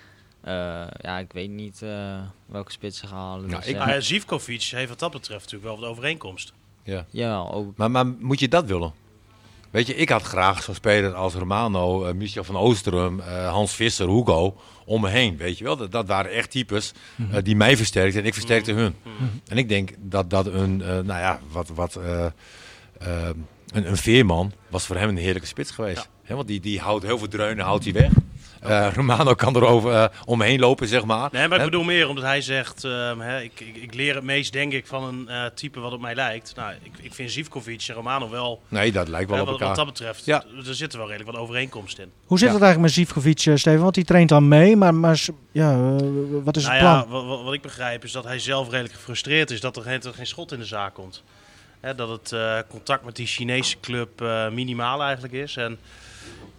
uh, ja ik weet niet uh, welke spitsen gaan halen. Nou, dus, ik, uh, Zivkovic heeft wat dat betreft natuurlijk wel wat overeenkomst. Ja. Ja, ook. Maar, maar moet je dat willen? Weet je, ik had graag zo'n speler als Romano, uh, Michel van Oosterum, uh, Hans Visser, Hugo om me heen. Weet je wel, dat, dat waren echt types uh, die mij versterkten en ik versterkte hun. En ik denk dat dat een, nou ja, wat, wat een, een veerman was voor hem een heerlijke spits geweest. Ja. want die, die houdt heel veel dreunen, houdt hij weg. Uh, Romano kan er over, uh, omheen lopen, zeg maar. Nee, maar ik bedoel meer omdat hij zegt... Uh, hè, ik, ik, ik, leer het meest, denk ik, van een uh, type wat op mij lijkt. Nou, ik, ik vind Zivkovic en Romano wel... Nee, dat lijkt wel op wat, elkaar. Wat dat betreft, ja. er zitten wel redelijk wat overeenkomsten in. Hoe zit ja. het eigenlijk met Zivkovic, Steven? Want die traint dan mee, maar, maar ja, wat is nou het plan? Ja, wat, wat, ik begrijp is dat hij zelf redelijk gefrustreerd is dat er geen, geen schot in de zaak komt. Hè, dat het uh, contact met die Chinese club uh, minimaal eigenlijk is. En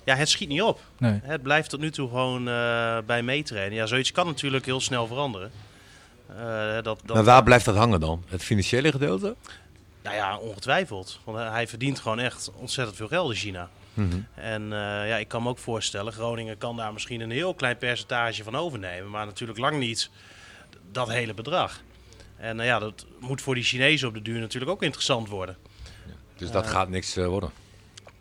ja, het schiet niet op. Nee. Het blijft tot nu toe gewoon uh, bij meetrainen. Ja, zoiets kan natuurlijk heel snel veranderen. dat, dat... Maar waar blijft dat hangen dan? Het financiële gedeelte? Nou ja, ongetwijfeld. Want hij verdient gewoon echt ontzettend veel geld in China. Mm -hmm. En ja, ik kan me ook voorstellen, Groningen kan daar misschien een heel klein percentage van overnemen. Maar natuurlijk lang niet dat hele bedrag. En uh, ja, dat moet voor die Chinezen op de duur natuurlijk ook interessant worden. Ja, dus dat uh, gaat niks uh, worden?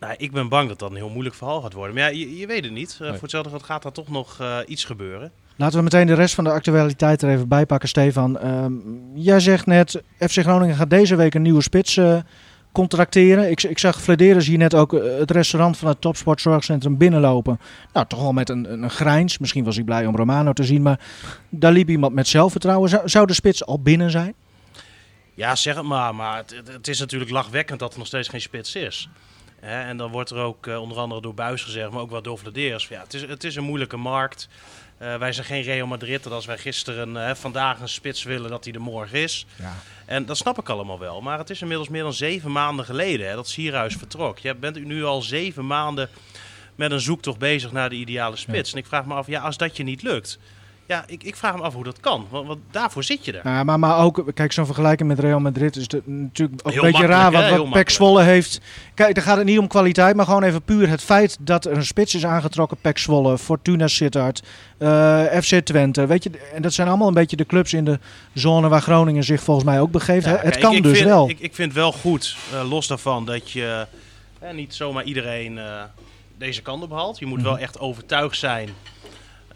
Nou, ik ben bang dat dat een heel moeilijk verhaal gaat worden. Maar ja, je, je weet het niet. Nee. Voor hetzelfde geld gaat er toch nog iets gebeuren. Laten we meteen de rest van de actualiteit er even bij pakken, Stefan. Um, jij zegt net, FC Groningen gaat deze week een nieuwe spits contracteren. Ik, ik zag Flederis hier net ook het restaurant van het Topsport Zorgcentrum binnenlopen. Nou, toch wel met een, een grijns. Misschien was hij blij om Romano te zien, maar daar liep iemand met zelfvertrouwen. Zou, de spits al binnen zijn? Ja, zeg het maar. Maar het, het, is natuurlijk lachwekkend dat er nog steeds geen spits is. En dan wordt er ook uh, onder andere door Buis gezegd, maar ook wel door Flederis. Ja, het, is, het is een moeilijke markt. Uh, wij zijn geen Real Madrid dat als wij gisteren uh, vandaag een spits willen, dat hij er morgen is. Ja. En dat snap ik allemaal wel. Maar het is inmiddels meer dan zeven maanden geleden hè, dat Sierhuis vertrok. Je bent nu al zeven maanden met een zoektocht bezig naar de ideale spits. Ja. En ik vraag me af, ja, als dat je niet lukt. Ja, ik, ik vraag me af hoe dat kan. Want, want daarvoor zit je er. Ja, maar, maar ook, kijk, zo'n vergelijking met Real Madrid is natuurlijk ook Heel een beetje raar. Wat, wat Pek. Zwolle heeft. Kijk, daar gaat het niet om kwaliteit, maar gewoon even puur het feit dat er een spits is aangetrokken. Pek Zwolle, Fortuna Sittard, eh, FC Twente. Weet je, en dat zijn allemaal een beetje de clubs in de zone waar Groningen zich volgens mij ook begeeft. Ja, het kijk, kan ik dus vind, wel. Ik, ik vind wel goed, eh, los daarvan, dat je eh, niet zomaar iedereen deze kant op haalt. Je moet Mhm. wel echt overtuigd zijn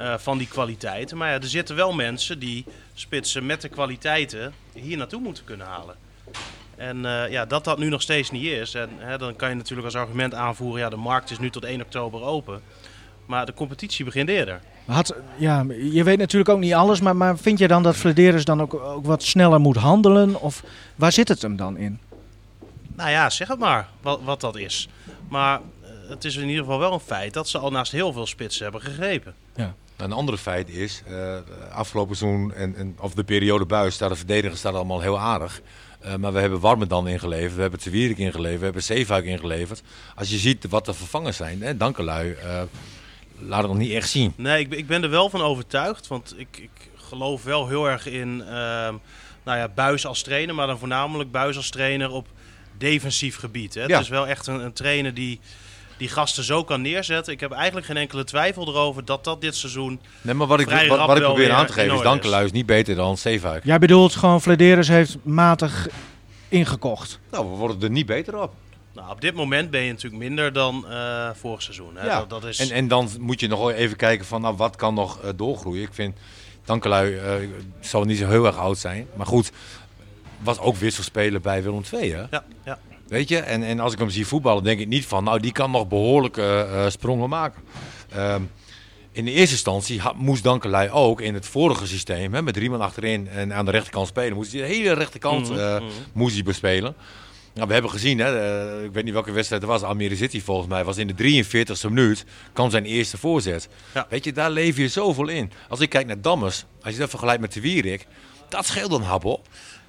eh, van die kwaliteiten. Maar ja, er zitten wel mensen die spitsen met de kwaliteiten hier naartoe moeten kunnen halen. En eh, ja, dat dat nu nog steeds niet is. En hè, dan kan je natuurlijk als argument aanvoeren, ja, de markt is nu tot 1 oktober open. Maar de competitie begint eerder. Had, ja, je weet natuurlijk ook niet alles, maar, maar vind je dan dat Flederis dan ook, ook wat sneller moet handelen? Of waar zit het hem dan in? Nou ja, zeg het maar wat, wat dat is. Maar eh, het is in ieder geval wel een feit dat ze al naast heel veel spitsen hebben gegrepen. Een andere feit is, uh, afgelopen seizoen en, en of de periode buis, daar de verdedigers staat allemaal heel aardig. Uh, maar we hebben Warmerdam ingeleverd, we hebben Tewierik ingeleverd, we hebben Zeefuik ingeleverd. Als je ziet wat de vervangers zijn, hè, Dankelui, uh, laat het nog niet echt zien. Nee, ik, ben- ik ben er wel van overtuigd, want ik, ik geloof wel heel erg in ehm, nou ja, Buis als trainer, maar dan voornamelijk Buis als trainer op defensief gebied. Hè. Ja. Het is wel echt een, een trainer die die gasten zo kan neerzetten. Ik heb eigenlijk geen enkele twijfel erover dat dat dit seizoen... Nee, maar wat ik, wat, ik probeer aan te geven is orde is. Dankelui is niet beter dan Zeefuik. Jij bedoelt gewoon Flederis heeft matig ingekocht. Nou, we worden er niet beter op. Nou, op dit moment ben je natuurlijk minder dan eh, vorig seizoen. Hè. Ja. Dat, dat is... En, en dan moet je nog even kijken van nou, wat kan nog eh, doorgroeien. Ik vind Dankelui eh, zal niet zo heel erg oud zijn. Maar goed, was ook wisselspeler bij Willem II. Hè? Ja, ja. Weet je? En, en als ik hem zie voetballen, denk ik niet van nou, die kan nog behoorlijke eh, sprongen maken. Ehm, in de eerste instantie had, moest Dankelui ook in het vorige systeem, hè, met drie man achterin en aan de rechterkant spelen, moest hij de hele rechterkant Mhm, eh, mhm. moest hij bespelen. Nou, we hebben gezien, hè, eh, ik weet niet welke wedstrijd het was, Almere City volgens mij, was in de 43e minuut, kan zijn eerste voorzet. Ja. Weet je, daar leef je zoveel in. Als ik kijk naar Dammers, als je dat vergelijkt met de Wierik, dat scheelt een hap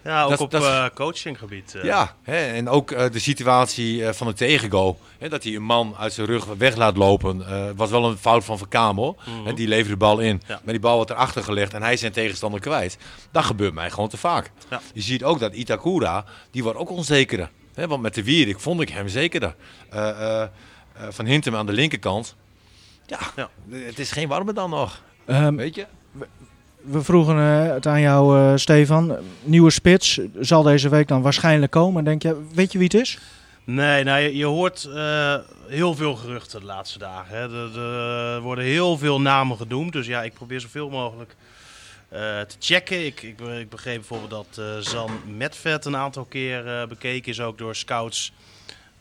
ja, ook Dat- op dat- eh, coachinggebied. eh. Ja, hè, en ook eh, de situatie eh, van de tegengoal. Hè, dat hij een man uit zijn rug weg laat lopen. eh, was wel een fout van Verkamel. Mhm. Hè, die leverde de bal in. Ja. Maar die bal wordt erachter gelegd en hij is zijn tegenstander kwijt. Dat gebeurt mij gewoon te vaak. Ja. Je ziet ook dat Itakura, die wordt ook onzekerder. Hè, want met de Wierik vond ik hem zekerder. Eh, eh, eh, van Hintem aan de linkerkant. Ja, Ja. het is geen warme dan nog. Ehm, Weet je? We vroegen eh, het aan jou, eh, Stefan. Nieuwe spits zal deze week dan waarschijnlijk komen. Denk je, weet je wie het is? Nee, nou, je, je hoort eh, heel veel geruchten de laatste dagen. Hè. Er, er worden heel veel namen genoemd. Dus ja, ik probeer zoveel mogelijk eh, te checken. Ik, ik, ik begreep bijvoorbeeld dat eh, Zan Medved een aantal keer eh, bekeken is, ook door scouts.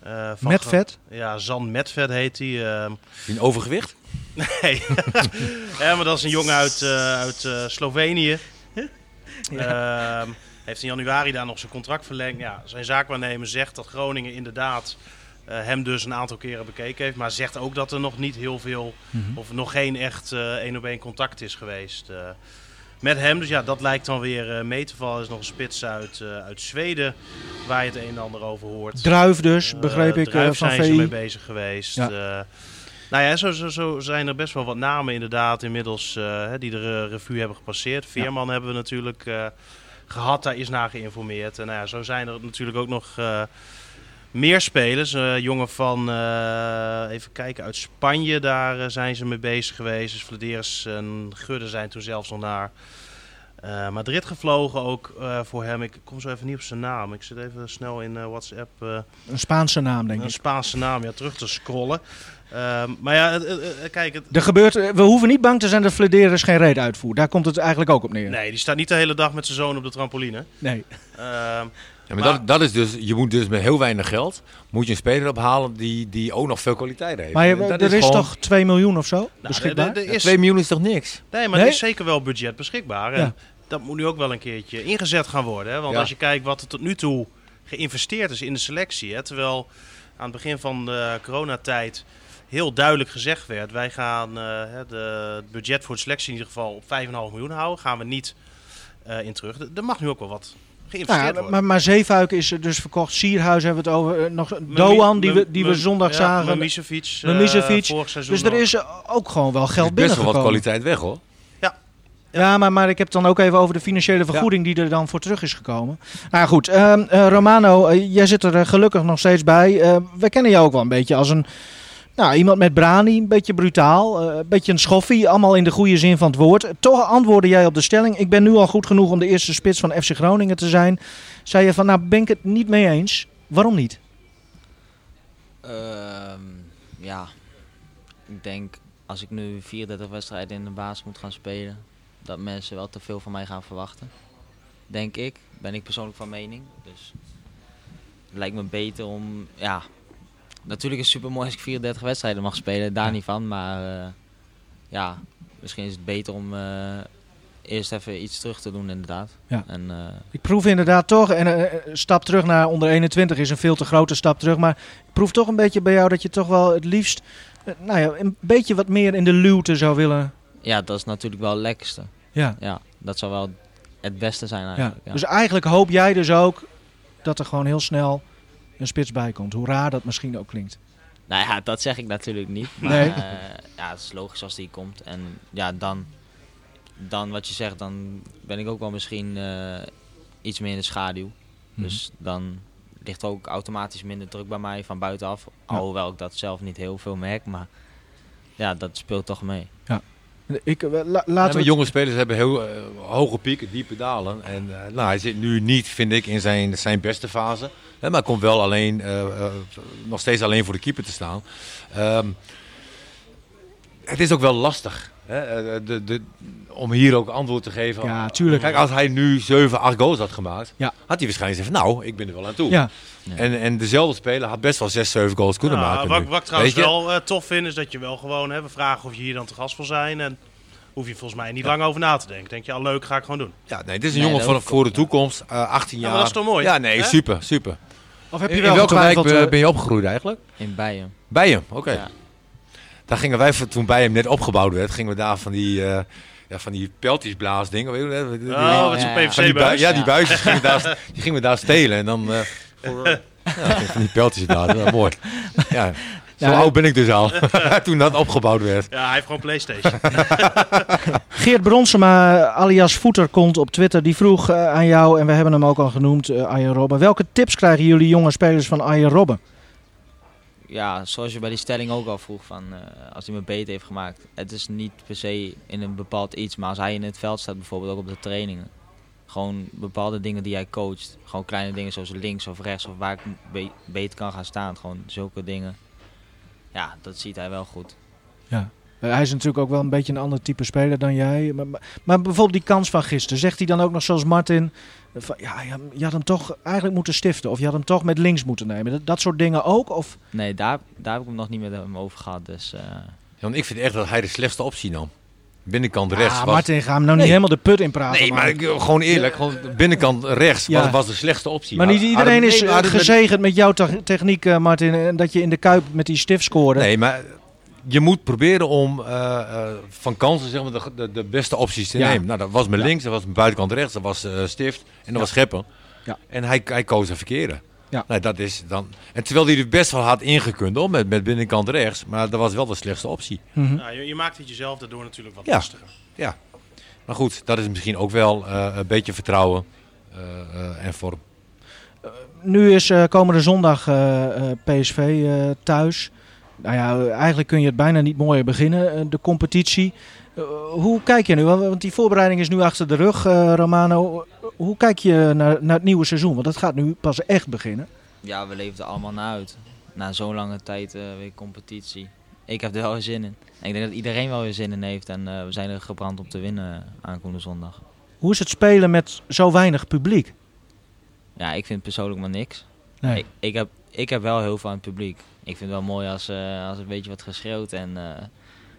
eh, van Met ge- vet? Ja, Zan Medved heet hij. ehm. In overgewicht? Nee, ja, maar dat is een jongen uit, eh, uit eh, Slovenië. Ehm, heeft in januari daar nog zijn contract verlengd. Ja, zijn zaakwaarnemer zegt dat Groningen inderdaad eh, hem dus een aantal keren bekeken heeft. Maar zegt ook dat er nog niet heel veel, of nog geen echt één op één contact is geweest met hem. Dus ja, dat lijkt dan weer mee te vallen. Er is nog een spits uit, uit Zweden waar je het een en ander over hoort. Druif dus, begreep ik, Druif van zijn ze mee bezig geweest. Ja. Nou ja, zo, zo, zo zijn er best wel wat namen inderdaad inmiddels hè, die de eh, revue hebben gepasseerd. Veerman hebben we natuurlijk eh, gehad, daar is naar geïnformeerd. En nou ja, zo zijn er natuurlijk ook nog meer spelers. Jongen van, even kijken, uit Spanje, daar zijn ze mee bezig geweest. Dus Vladeris en Gudde zijn toen zelfs nog naar eh, Madrid gevlogen ook eh, voor hem. Ik kom zo even niet op zijn naam. Ik zit even snel in eh, WhatsApp... Een Spaanse naam, denk een ik. Spaanse naam, ja, terug te scrollen. Ehm, maar ja, kijk, het, Er gebeurt, we hoeven niet bang te zijn dat Flederis geen reet uitvoert. Daar komt het eigenlijk ook op neer. nee, die staat niet de hele dag met zijn zoon op de trampoline. Nee. Ja, maar, Maar- dat, dat is dus, je moet dus met heel weinig geld, moet je een speler ophalen die, die ook nog veel kwaliteit heeft. Maar je- En dat er is, gewoon- toch 2 miljoen of zo nou, beschikbaar? er- er Ja, is, 2 miljoen is toch niks? nee, maar Nee? er is zeker wel budget beschikbaar. En Ja. dat moet nu ook wel een keertje ingezet gaan worden. Hè? Want Ja. als je kijkt wat er tot nu toe geïnvesteerd is in de selectie. Hè? Terwijl aan het begin van de coronatijd heel duidelijk gezegd werd... wij gaan eh, hè, de, het budget voor de selectie in ieder geval op 5,5 miljoen houden. Gaan we niet eh, in terug. Er mag nu ook wel wat geïnvesteerd Nou ja, maar, maar Zeefuik is er dus verkocht. Sierhuis hebben we het over. eh, nog Doan, die we, die we zondag zagen. Mimicevic. Mimicevic. vorig seizoen Dus er is eh, ook gewoon wel Er is geld best wel wat kwaliteit weg hoor. Ja, maar, maar ik heb het dan ook even over de financiële vergoeding die er dan voor terug is gekomen. Nou ja, goed, ehm, eh, Romano, eh, jij zit er eh, gelukkig nog steeds bij. Eh, we kennen jou ook wel een beetje als een, nou, iemand met brani, een beetje brutaal, eh, een beetje een schoffie, allemaal in de goede zin van het woord. Toch antwoordde jij op de stelling, ik ben nu al goed genoeg om de eerste spits van FC Groningen te zijn. Zei je van, nou ben ik het niet mee eens. Waarom niet? Ehm, ja, ik denk als ik nu 34 wedstrijden in de baas moet gaan spelen, dat mensen wel te veel van mij gaan verwachten. Denk ik, ben ik persoonlijk van mening. Dus het lijkt me beter om, ja, natuurlijk is het super mooi als ik 34 wedstrijden mag spelen, daar niet van. Maar eh, ja, misschien is het beter om eh, eerst even iets terug te doen inderdaad. Ja. En, eh, Ik proef inderdaad toch, en een stap terug naar onder 21 is een veel te grote stap terug. Maar ik proef toch een beetje bij jou dat je toch wel het liefst, nou ja, een beetje wat meer in de luwte zou willen. ja, dat is natuurlijk wel het lekkerste. Ja. Ja, dat zou wel het beste zijn eigenlijk. Ja. Dus eigenlijk hoop jij dus ook dat er gewoon heel snel een spits bij komt. Hoe raar dat misschien ook klinkt. Nou ja, dat zeg ik natuurlijk niet. Maar Nee. eh, ja, het is logisch als die komt. En ja, dan, dan wat je zegt, dan ben ik ook wel misschien eh, iets meer in de schaduw. Mhm. Dus dan ligt ook automatisch minder druk bij mij van buitenaf. Ja. Alhoewel ik dat zelf niet heel veel merk, maar ja, dat speelt toch mee. Ik, eh, la- laten we... jonge spelers hebben heel eh, hoge pieken, diepe dalen. En eh, nou, hij zit nu niet, vind ik, in zijn, zijn beste fase. Hè, maar komt wel alleen, nog steeds alleen voor de keeper te staan. Ehm, het is ook wel lastig hè, eh, de, de, om hier ook antwoord te geven. Ja, tuurlijk. Kijk, als hij nu 7, 8 goals had gemaakt, Ja. had hij waarschijnlijk gezegd nou, ik ben er wel aan toe. Ja, En, en dezelfde speler had best wel 6, 7 goals kunnen Ja, maken. wat, nu. wat ik trouwens wel eh, tof vind, is dat je wel gewoon... Hè, we vragen of je hier dan te gast wil zijn. En hoef je volgens mij niet lang over na te denken. Denk je, al leuk, ga ik gewoon doen. Ja, nee, dit is een Nee, jongen voor, de toekomst, eh, 18 Ja, jaar. maar dat is toch mooi? Ja, nee, Hè? super, super. of heb je In, wel in welke wijk ben, eh, je opgegroeid eigenlijk? In Bijen. Bij hem, oké. Ja. Daar gingen wij, toen bij hem net opgebouwd werd, gingen we daar van die, eh ja, van die peltjesblaas dingen. Weet je, wel, die- die- Oh, zo'n ja. die PVC-buis. ja, die Ja. buisjes gingen, daar, die gingen we daar stelen. En dan eh, voor, eh, ja, van die peltjesblazen, ja, mooi. Ja, zo Ja, oud ben ik dus al, toen dat opgebouwd werd. Ja, hij heeft gewoon Playstation. Geert Bronsema, alias Voeterkont op Twitter, die vroeg eh, aan jou, en we hebben hem ook al genoemd, eh Arjen Robben. Welke tips krijgen jullie jonge spelers van Arjen Robben? Ja, zoals je bij die stelling ook al vroeg, van, eh, als hij me beter heeft gemaakt. Het is niet per se in een bepaald iets, maar als hij in het veld staat, bijvoorbeeld ook op de trainingen. gewoon bepaalde dingen die hij coacht. Gewoon kleine dingen zoals links of rechts of waar ik be- beter kan gaan staan. Gewoon zulke dingen. Ja, dat ziet hij wel goed. Eh, hij is natuurlijk ook wel een beetje een ander type speler dan jij. Maar, maar, maar bijvoorbeeld die kans van gisteren. Zegt hij dan ook nog zoals Martin... eh, Van, ja, je, je had hem toch eigenlijk moeten stiften. Of je had hem toch met links moeten nemen. Dat, dat soort dingen ook? Of, Nee, daar, daar heb ik hem nog niet met hem over gehad. Dus eh, Ja, want ik vind echt dat hij de slechtste optie nam. Binnenkant rechts ja, was... Martin, ga hem nou niet helemaal de put in praten. Nee, maar ik, gewoon eerlijk, gewoon binnenkant rechts Ja. was, was de slechtste optie. Maar niet Hadden- iedereen hadden- is nee, eh, gezegend met jouw te- techniek, eh, Martin. En dat je in de kuip met die stift scoorde. Nee, maar je moet proberen om eh, eh, van kansen zeg maar, de, de, de beste opties te Ja. nemen. Nou, dat was mijn Ja. links, dat was mijn buitenkant rechts, dat was eh, Stift en dat Ja. was Scheppen. Ja. En hij, hij koos een verkeerde. Ja. Nou, dat is dan... En terwijl hij er best wel had ingekund hoor, met, met binnenkant rechts, maar dat was wel de slechtste optie. Mhm. Nou, je, je maakt het jezelf daardoor natuurlijk wat Ja. lastiger. Maar goed, dat is misschien ook wel eh, een beetje vertrouwen eh, eh, en vorm. Nu is eh, komende zondag eh, eh, PSV eh, thuis. Nou ja, eigenlijk kun je het bijna niet mooier beginnen, eh, de competitie. Eh, hoe kijk je nu? Want die voorbereiding is nu achter de rug, eh, Romano. Hoe kijk je naar, naar het nieuwe seizoen? Want dat gaat nu pas echt beginnen. ja, we leven er allemaal naar uit. Na zo'n lange tijd weer competitie. Ik heb er wel weer zin in. En ik denk dat iedereen wel weer zin in heeft. En we zijn er gebrand om te winnen aankomende zondag. Hoe is het spelen met zo weinig publiek? Ja, ik vind persoonlijk maar niks. Nee. Ik, ik, heb, ik heb wel heel veel aan het publiek. Ik vind het wel mooi als, eh, als een beetje wordt geschreeuwd en, eh,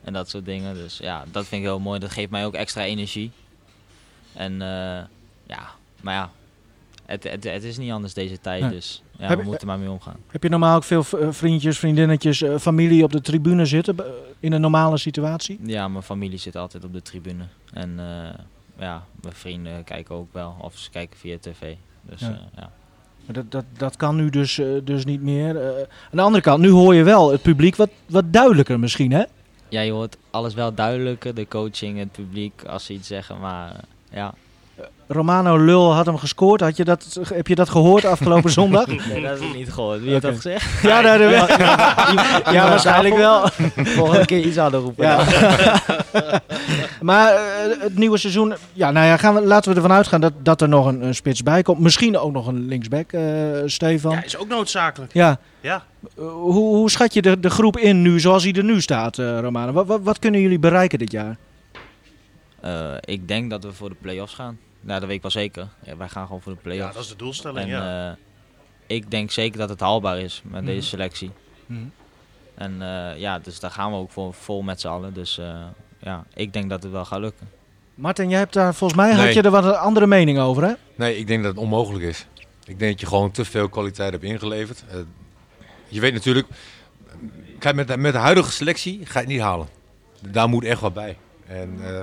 en dat soort dingen. Dus ja, dat vind ik heel mooi. Dat geeft mij ook extra energie. En eh, ja, maar ja, het, het, het is niet anders deze tijd. Dus ja, Heb we moeten er maar mee omgaan. Heb je normaal ook veel vriendjes, vriendinnetjes, familie op de tribune zitten in een normale situatie? Ja, mijn familie zit altijd op de tribune. En ja, mijn vrienden kijken ook wel. Of ze kijken via tv. Dus ja. Maar dat, dat, dat kan nu dus, eh, dus niet meer. Eh, aan de andere kant, nu hoor je wel het publiek wat, wat duidelijker misschien, hè? ja, je hoort alles wel duidelijker. De coaching, het publiek, als ze iets zeggen. Maar ja, Romano Lul had hem gescoord. Had je dat, heb je dat gehoord afgelopen zondag? Nee, dat heb ik niet gehoord. Wie heeft dat gezegd? ja, nou, dat- ja, waarschijnlijk wel. Volgende keer iets harder roepen. Ja. maar eh, het nieuwe seizoen, ja, nou ja, gaan we, laten we ervan uitgaan dat, dat er nog een, een spits bij komt. Misschien ook nog een linksback, eh, Stefan. Ja, is ook noodzakelijk. Ja, Ja. eh, hoe, hoe schat je de, de groep in nu, zoals hij er nu staat, eh Romano? Wat, wat, wat kunnen jullie bereiken dit jaar? Eh, ik denk dat we voor de play-offs gaan. Nou, dat weet ik wel zeker. Ja, wij gaan gewoon voor de ja, play-offs. dat is de doelstelling. en ja. eh, ik denk zeker dat het haalbaar is met Mhm. deze selectie. En eh, ja, dus daar gaan we ook voor vol met z'n allen. Dus eh, ja, ik denk dat het wel gaat lukken. Martin, jij hebt daar volgens mij had je er wat een andere mening over, hè? Nee, ik denk dat het onmogelijk is. Ik denk dat je gewoon te veel kwaliteit hebt ingeleverd. Je weet natuurlijk, kijk, met, de- met de huidige selectie ga je het niet halen. Daar moet echt wat bij. En eh,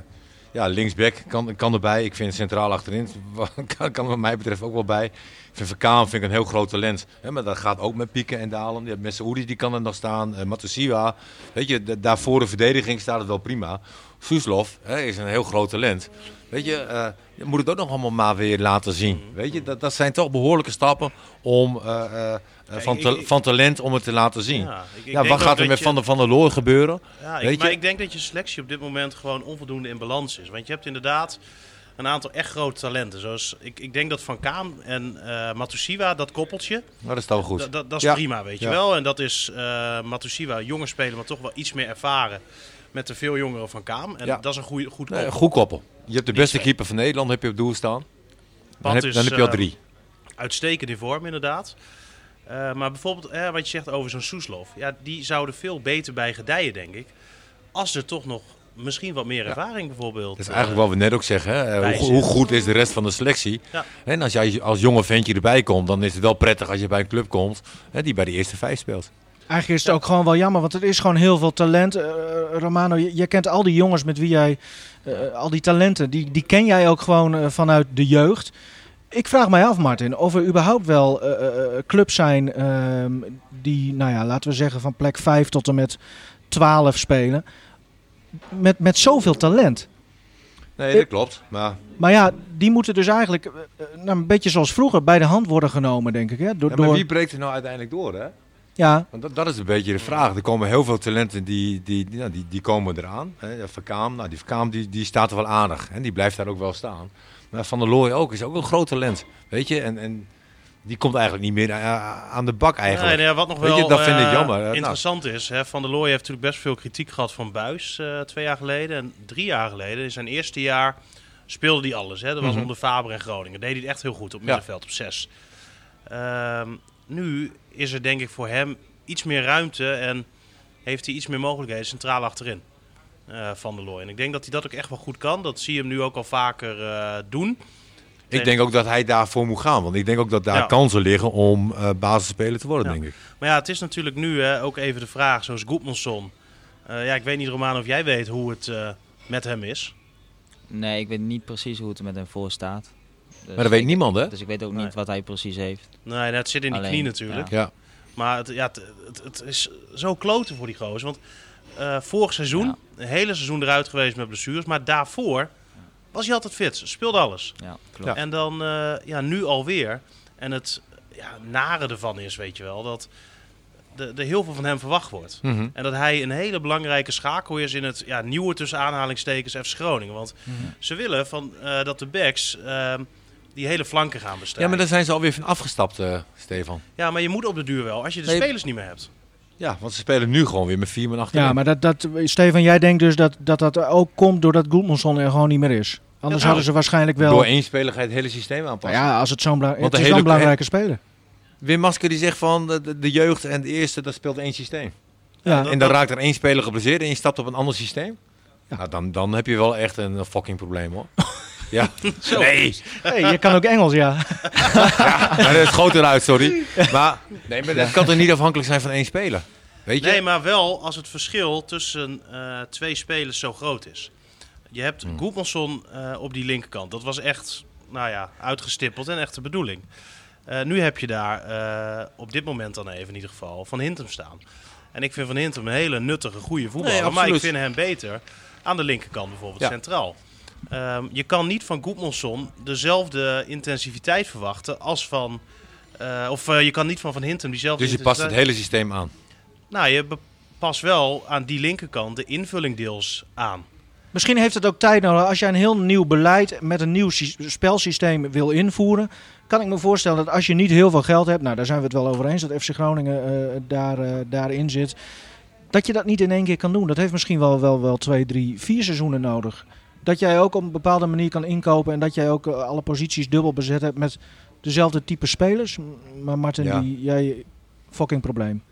ja, linksback kan, kan erbij. Ik vind centraal achterin kan, kan wat mij betreft ook wel bij. Ik vind Verkaan vind ik een heel groot talent. Maar dat gaat ook met pieken en dalen. Je hebt met Saoedi, die kan er nog staan. Uh, Matusiwa. Weet je, da- daar voor de verdediging staat het wel prima. Soeslof hè, is een heel groot talent. Weet je, je moet het ook nog allemaal maar weer laten zien. Weet je, dat, dat zijn toch behoorlijke stappen om, eh, eh, van, ik- ta- ik- van talent om het te laten zien. Ja, ik- wat gaat er met je- Van der, van der Looy gebeuren? Ja, Weet maar je? ik denk dat je selectie op dit moment gewoon onvoldoende in balans is. Want je hebt inderdaad een aantal echt grote talenten. Zoals, ik, ik denk dat Van Kaam en eh Matusiwa, dat koppeltje, Nou, dat is dan goed. dat, is Ja. prima, weet je wel. En dat is eh Matusiwa, jonge speler, maar toch wel iets meer ervaren. Met de veel jongere Van Kaam. En Ja. dat is een goede, goed Nee, koppel. goed koppel. Je hebt de beste keeper van Nederland heb je op doel staan. Dan heb, is, dan heb je al drie. Uitstekend in vorm, inderdaad. Eh, maar bijvoorbeeld, eh, wat je zegt over zo'n Soeslof. Ja, die zouden veel beter bij gedijen, denk ik. Als er toch nog misschien wat meer ervaring bijvoorbeeld... Dat is eh, eigenlijk wat we net ook zeggen. Hè? Eh, Hoe, goed is de rest van de selectie? Ja. En als jij als jonge ventje erbij komt, dan is het wel prettig als je bij een club komt hè, die bij de eerste vijf speelt. Eigenlijk is het ook gewoon wel jammer, want er is gewoon heel veel talent. Eh, Romano, je, je kent al die jongens met wie jij, eh, al die talenten, die, die ken jij ook gewoon eh, vanuit de jeugd. Ik vraag mij af, Martin, of er überhaupt wel eh, eh, clubs zijn ehm, die, nou ja, laten we zeggen van plek 5 tot en met 12 spelen. Met, met zoveel talent. Nee, dat klopt. Maar, Maar ja, die moeten dus eigenlijk, eh, eh, nou, een beetje zoals vroeger, bij de hand worden genomen, denk ik. Hè? Door, ja, maar door... wie breekt er nou uiteindelijk door? Hè? Ja, Want dat, dat is een beetje de vraag. Er komen heel veel talenten die, die, die, nou, die, die komen eraan. Hè. Verkaam, nou, die Verkaam die, die staat er wel aardig. En die blijft daar ook wel staan. Maar Van der Looy ook, is ook een groot talent. Weet je, en, en die komt eigenlijk niet meer eh, aan de bak eigenlijk. Nee, nee, wat nog Weet wel je, dat vind ik eh, jammer. Eh, nou. interessant is, hè, Van der Looy heeft natuurlijk best veel kritiek gehad van Buis twee jaar geleden. En drie jaar geleden, in zijn eerste jaar, speelde hij alles. Hè. Dat was Mhm. onder Faber en Groningen. Deed hij het echt heel goed op middenveld, op zes. Ehm, nu is er denk ik voor hem iets meer ruimte en heeft hij iets meer mogelijkheden centraal achterin. Eh, van der Looy. En ik denk dat hij dat ook echt wel goed kan. Dat zie je hem nu ook al vaker eh, doen. Ik denk ook dat hij daarvoor moet gaan. Want ik denk ook dat daar Ja. kansen liggen om eh basisspeler te worden, Ja. denk ik. Maar ja, het is natuurlijk nu hè, ook even de vraag, zoals Goedmanson. Eh, ja, ik weet niet, Roman, of jij weet hoe het eh, met hem is. Nee, ik weet niet precies hoe het er met hem voor staat. Dus Maar dat weet ik- niemand, hè? Dus ik weet ook Nee. niet wat hij precies heeft. Nee, het zit in die Alleen, knie natuurlijk. Ja. Maar het, ja, het, het, het is zo kloten voor die gozer. Want eh, vorig seizoen, Ja. een hele seizoen eruit geweest met blessures. Maar daarvoor was hij altijd fit. Speelde alles. Ja, klopt. En dan eh, ja, nu alweer. En het ja, nare ervan is, weet je wel, dat er heel veel van hem verwacht wordt. Mhm. En dat hij een hele belangrijke schakel is in het ja, nieuwe tussen aanhalingstekens FC Groningen. Want Mhm. ze willen van, eh, dat de backs ehm, die hele flanken gaan bestrijden. ja, maar daar zijn ze alweer van afgestapt, eh, Stefan. Ja, maar je moet op de duur wel, als je de Nee. spelers niet meer hebt. Ja, want ze spelen nu gewoon weer met vier man achterin. ja maar dat, dat, Stefan, jij denkt dus dat dat, dat ook komt doordat Goedmanson er gewoon niet meer is. Anders Ja, hadden ze waarschijnlijk wel... Door één speler ga je het hele systeem Nou aanpassen. ja, als het zo'n bela- het is hele- belangrijke speler. Wim Masker die zegt van de, de, jeugd en de eerste, dat speelt één systeem. Ja. en dan raakt er één speler geblesseerd en je stapt op een ander systeem. Ja. Nou, dan, dan heb je wel echt een fucking probleem hoor. ja, nee. Hey, je kan ook Engels, ja. Maar dat is groter uit, sorry. Maar, nee, maar dat kan toch niet afhankelijk zijn van één speler? Weet je? Nee, maar wel als het verschil tussen eh, twee spelers zo groot is. Je hebt Hmm. Goedmanson eh, op die linkerkant. Dat was echt, nou ja, uitgestippeld en echt de bedoeling. Eh, nu heb je daar eh, op dit moment dan even in ieder geval Van Hintem staan. En ik vind Van Hintem een hele nuttige, goede voetballer. Nee, maar ik vind hem beter aan de linkerkant bijvoorbeeld, Ja. centraal. Ehm, je kan niet van Goedmanson dezelfde intensiviteit verwachten als van... eh, of eh, je kan niet van Van Hintem diezelfde Dus je past het hele systeem aan. nou, je past wel aan die linkerkant de invulling deels aan. Misschien heeft het ook tijd nodig. Als jij een heel nieuw beleid met een nieuw sy- spelsysteem wil invoeren, kan ik me voorstellen dat als je niet heel veel geld hebt, nou daar zijn we het wel over eens dat FC Groningen eh, daar, eh, daarin zit, dat je dat niet in één keer kan doen. Dat heeft misschien wel, wel, wel twee, drie, vier seizoenen nodig. Dat jij ook op een bepaalde manier kan inkopen en dat jij ook eh, alle posities dubbel bezet hebt met dezelfde type spelers. Maar Martin, Ja. die, jij, fucking probleem.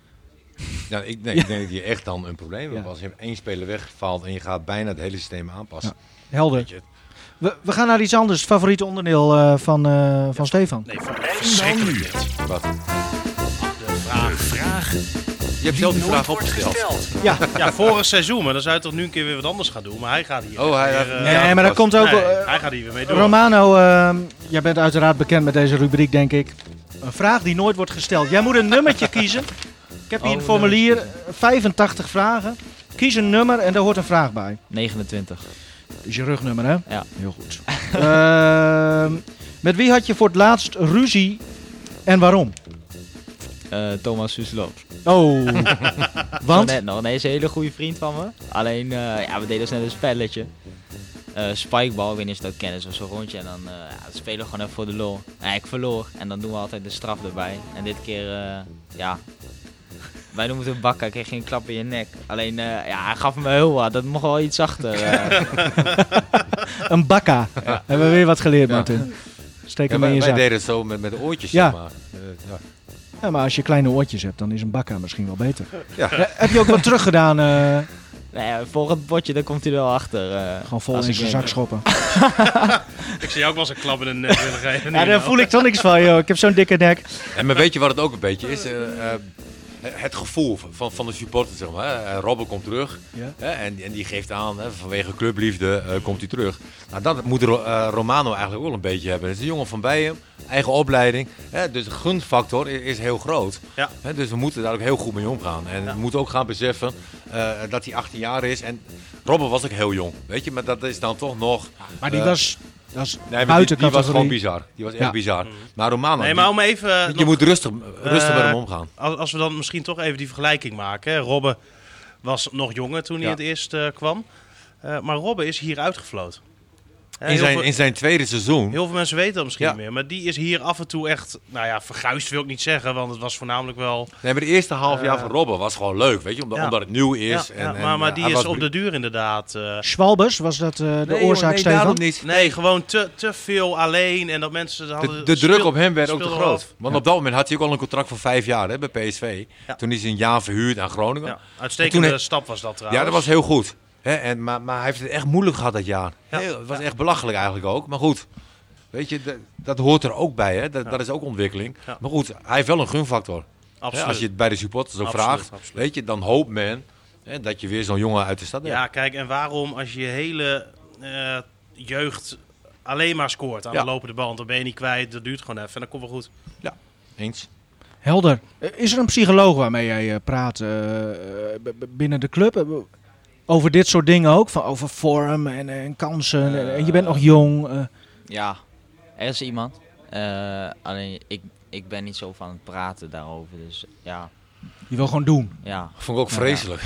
Ja, ik, nee, ik denk dat je echt dan een probleem hebt. Ja. Als je één speler wegvalt en je gaat bijna het hele systeem aanpassen. Helder. Weet je, We, we gaan naar iets anders. Favoriete onderdeel eh, van, eh, van Stefan. Nee, dit. wat? De vraag. De vraag Je hebt zelf die vraag opgesteld. Ja, Ja, vorig seizoen, maar dan zou je toch nu een keer weer wat anders gaan doen. Maar hij gaat hier Oh, hij weer, had- eh, nee, Ja, maar dat komt ook... nee, hij gaat hier weer mee door. Romano, ehm, jij bent uiteraard bekend met deze rubriek, denk ik. Een vraag die nooit wordt gesteld. Jij moet een nummertje kiezen. Ik heb hier Oh, een formulier, 85 vragen. Kies een nummer en daar hoort een vraag bij. 29. Dat is je rugnummer, hè? Ja. Heel goed. Ehm, met wie had je voor het laatst ruzie en waarom? Eh, Thomas Suslov. Oh, want? Net nog. Nee, is een hele goede vriend van me. Alleen, eh, ja, we deden dus net een spelletje. Eh spikeball, ik weet niet of je dat kennen, zo'n rondje. En dan eh, ja, spelen we gewoon even voor de lol. Ja, ik verloor. En dan doen we altijd de straf erbij. En dit keer, eh, ja... Wij noemen het een bakka, kreeg je een klap in je nek. Alleen, eh, ja, hij gaf me heel wat. Dat mocht wel iets zachter. Een bakka. Hebben we weer wat geleerd, Ja. Martin. Steek Ja, hem in wij, je wij zak. deden het zo met, met de oortjes, Ja. zeg maar. Eh, ja. Ja, maar als je kleine oortjes hebt, dan is een bakka misschien wel beter. Ja. Ja, heb je ook wat teruggedaan? eh nou ja, volgend potje, daar komt hij er wel achter. eh, gewoon vol in zijn zak schoppen. Ik zie jou ook wel eens een klap in de nek willen geven. Ja, daar voel ik toch niks van, joh. Ik heb zo'n dikke nek. En maar weet je wat het ook een beetje is? Eh, eh, het gevoel van, van de supporter, zeg maar. hè. Robben komt terug Ja. hè, en, en die geeft aan, hè, vanwege clubliefde eh, komt hij terug. Nou, dat moet Ro- eh, Romano eigenlijk wel een beetje hebben. Het is een jongen van Bijen, eigen opleiding. Hè, dus de gunfactor is, is heel groot. Ja. Hè, dus we moeten daar ook heel goed mee omgaan. En Ja. we moeten ook gaan beseffen eh, dat hij 18 jaar is. En Robben was ook heel jong, weet je. Maar dat is dan toch nog... Maar die was Dat is Nee, maar die, buiten die was gewoon bizar. Die was echt Ja. bizar. Maar Romano, Nee, die- maar om even... je nog- moet rustig, rustig met Eh, hem omgaan. Als, als we dan misschien toch even die vergelijking maken. Hè. Robben was nog jonger toen hij Ja. het eerst eh, kwam. Eh, maar Robben is hier uitgefloten. In zijn, veel- in zijn tweede seizoen. Heel veel mensen weten dat misschien Ja. niet meer. Maar die is hier af en toe echt, nou ja, verguisd wil ik niet zeggen. Want het was voornamelijk wel... Nee, maar de eerste half jaar Eh, van Robben was gewoon leuk, weet je. Omdat, ja. omdat het nieuw is. Ja, en, ja, en, maar, maar die is op de duur inderdaad... eh, Schwalbes, was dat eh, de Nee, oorzaak, nee, niet. nee, gewoon te, te veel alleen. En dat mensen hadden... De, de druk op hem werd ook te groot. Want op dat moment had hij ook al een contract van vijf jaar hè, bij PSV. Ja. Toen is hij een jaar verhuurd aan Groningen. Uitstekende toen stap was dat trouwens. Ja, dat was heel goed. Hè, en, maar, maar hij heeft het echt moeilijk gehad dat jaar. Ja. Heel- het was echt belachelijk eigenlijk ook. Maar goed, weet je, dat, dat hoort er ook bij. Hè? Dat, Ja. dat is ook ontwikkeling. Ja. Maar goed, hij heeft wel een gunfactor. Hè, Absoluut. als je het bij de supporters ook Absoluut, vraagt, absoluut. weet je, dan hoopt men hè, dat je weer zo'n jongen uit de stad hebt. Ja, kijk, en waarom als je hele eh, jeugd alleen maar scoort aan Ja. de lopende band, dan ben je niet kwijt, dat duurt gewoon even en dan komt wel goed. Eens. Helder. Eh, Is er een psycholoog waarmee jij eh, praat binnen de club? Eh, Over dit soort dingen ook? Van over vorm en, en kansen. en, en je bent nog jong. eh. Ja, er is iemand. Eh, alleen ik, ik ben niet zo van het praten daarover. Dus ja, je wil gewoon doen. ja, Vond ik ook vreselijk.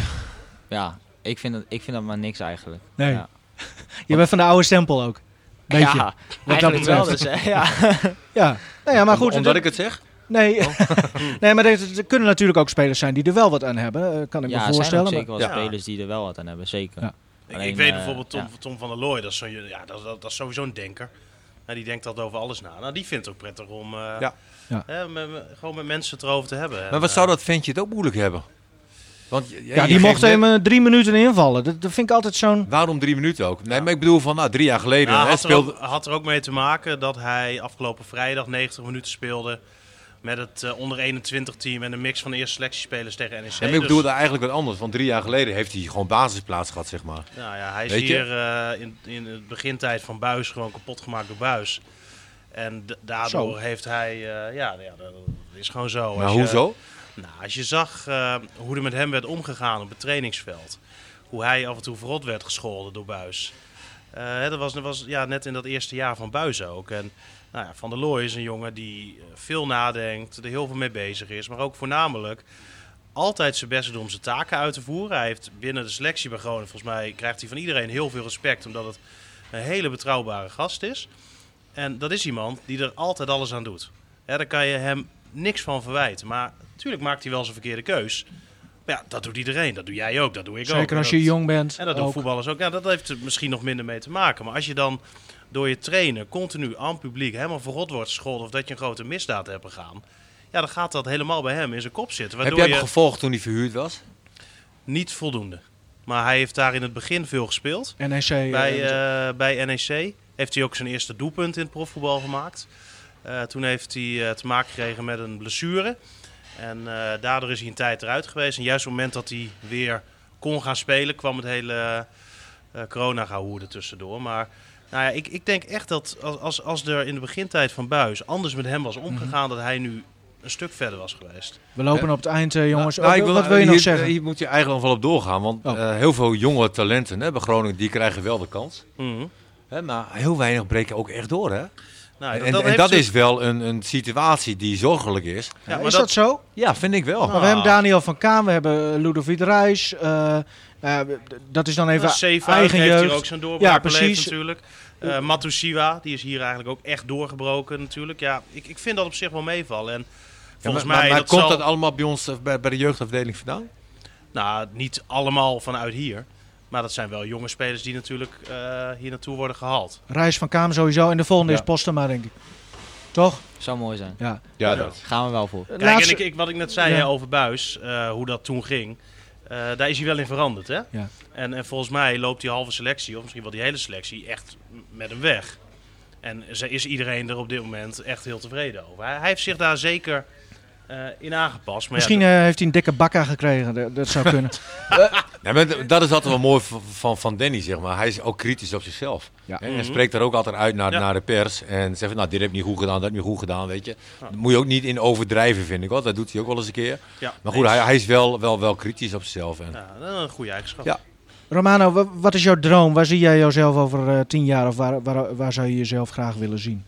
ja. Ik vind, dat, ik vind dat maar niks eigenlijk. Nee. Ja, Je bent van de oude stempel ook. Beetje. ja dat eigenlijk wel. betreft. Dus, hè, ja. Ja. Nou ja, maar goed. Om- omdat ik het zeg? Nee, nee maar er, er kunnen natuurlijk ook spelers zijn die er wel wat aan hebben. eh, kan ik ja, me voorstellen. maar- zeker wel Ja. spelers die er wel wat aan hebben, zeker. Ja. Ik- Alleen, ik weet eh, bijvoorbeeld Tom, ja. Tom van der Looy, dat is, zo, ja, dat, dat, dat is sowieso een denker. Ja, die denkt altijd over alles na. Nou, die vindt het ook prettig om eh, Ja. Ja. hè, met, met- gewoon met mensen het erover te hebben. Maar En, wat zou dat ventje het ook moeilijk hebben? Want je- Ja, je die mocht net- hem drie minuten invallen. Dat, dat vind ik altijd zo'n... Waarom drie minuten ook? Nee, maar ik bedoel van nou, drie jaar geleden Nou, hè, had, er speelde... ook, had er ook mee te maken dat hij afgelopen vrijdag 90 minuten speelde met het eh, onder 21 team en een mix van de eerste selectiespelers tegen NEC. Ja, maar ik Dus, bedoel eigenlijk wat anders. Want drie jaar geleden heeft hij gewoon basisplaats gehad, zeg maar. nou ja, hij is Weet hier eh, in, in het begintijd van Buis gewoon kapot gemaakt door Buis. En daardoor Zo. heeft hij, eh, ja, ja, dat is gewoon zo. Maar Als je- hoezo? Nou, als je zag hoe er met hem werd omgegaan op het trainingsveld. Hoe hij af en toe verrot werd gescholden door Buis. Dat was, dat was ja, net in dat eerste jaar van Buis ook. En nou Van der Looy is een jongen die eh, veel nadenkt, er heel veel mee bezig is. Maar ook voornamelijk altijd zijn best doet om zijn taken uit te voeren. Hij heeft binnen de selectie bij volgens mij krijgt hij van iedereen heel veel respect. Omdat het een hele betrouwbare gast is. En dat is iemand die er altijd alles aan doet. Daar kan je hem niks van verwijten. Maar natuurlijk maakt hij wel zijn verkeerde keus. Maar ja, dat doet iedereen. Dat doe jij ook. Dat doe ik ook. Zeker als dat- je jong bent. En dat doen ook. voetballers ook. Ja, dat heeft er misschien nog minder mee te maken. Maar als je dan door je trainer continu aan het publiek helemaal verrot wordt gescholden... of dat je een grote misdaad hebt begaan... ja, dan gaat dat helemaal bij hem in zijn kop zitten. Heb Waardoor jij hem je gevolgd toen hij verhuurd was? niet voldoende. Maar hij heeft daar in het begin veel gespeeld. NEC. Bij, eh, bij NEC heeft hij ook zijn eerste doelpunt in het profvoetbal gemaakt. Eh, toen heeft hij te maken gekregen met een blessure. En eh, daardoor is hij een tijd eruit geweest. En juist op het moment dat hij weer kon gaan spelen, kwam het hele eh corona-gehoer er tussendoor. Maar nou ja, ik, ik denk echt dat als, als, als er in de begintijd van Buis anders met hem was omgegaan, dat hij nu een stuk verder was geweest. we lopen op het eind, eh, jongens. Nou, Ook- ik wat wil je nog hier, zeggen? Hier moet je eigenlijk nog wel op doorgaan. Want Oh. eh, heel veel jonge talenten hè, bij Groningen, die krijgen wel de kans. Mhm. Hè, maar heel weinig breken ook echt door. Hè? Nou, en dat is wel een, een situatie die zorgelijk is. Ja, maar is dat- dat zo? Ja, vind ik wel. Maar we hebben Daniel van Kaan, we hebben eh, Ludovic Reis. eh, eh, dat is dan even Nou, eigen heeft jeugd. hier ook zijn doorbraak Ja, precies. natuurlijk. Eh Matusiwa, die is hier eigenlijk ook echt doorgebroken natuurlijk. Ja, ik, ik vind dat op zich wel meevallen. En volgens maar, maar- mij maar dat komt zal, dat allemaal bij ons bij, bij de jeugdafdeling vandaan? nou, niet allemaal vanuit hier. Maar dat zijn wel jonge spelers die natuurlijk eh, hier naartoe worden gehaald. Reis van Kaam sowieso. En de volgende Ja. is Postema, denk ik. Toch? Zou mooi zijn. Ja. Ja, dat. Gaan we wel voor. Kijk, Laatste- en ik, ik, wat ik net zei Ja. hè, over Buis, eh, hoe dat toen ging. eh, daar is hij wel in veranderd. Hè? Ja. En, en volgens mij loopt die halve selectie, of misschien wel die hele selectie, echt met hem weg. En ze- is iedereen er op dit moment echt heel tevreden over. Hij, hij heeft zich daar zeker eh, in aangepast. Maar Misschien ja, heeft hij een dikke bakka gekregen. Dat, dat zou kunnen. Nee, maar dat is altijd wel mooi van, van, Danny, zeg maar. Hij is ook kritisch op zichzelf. Ja. En hij spreekt daar ook altijd uit naar, Ja. naar de pers. En zegt van, nou, dit heb je niet goed gedaan, dat heb je niet goed gedaan, weet je. Dat moet je ook niet in overdrijven, vind ik. Hoor. Dat doet hij ook wel eens een keer. ja, Maar goed, hij, hij is wel, wel, wel kritisch op zichzelf. En, Ja, dat is een goede eigenschap. Ja. Romano, wa- wat is jouw droom? Waar zie jij jezelf over eh, tien jaar? Of waar, waar, waar zou je jezelf graag willen zien?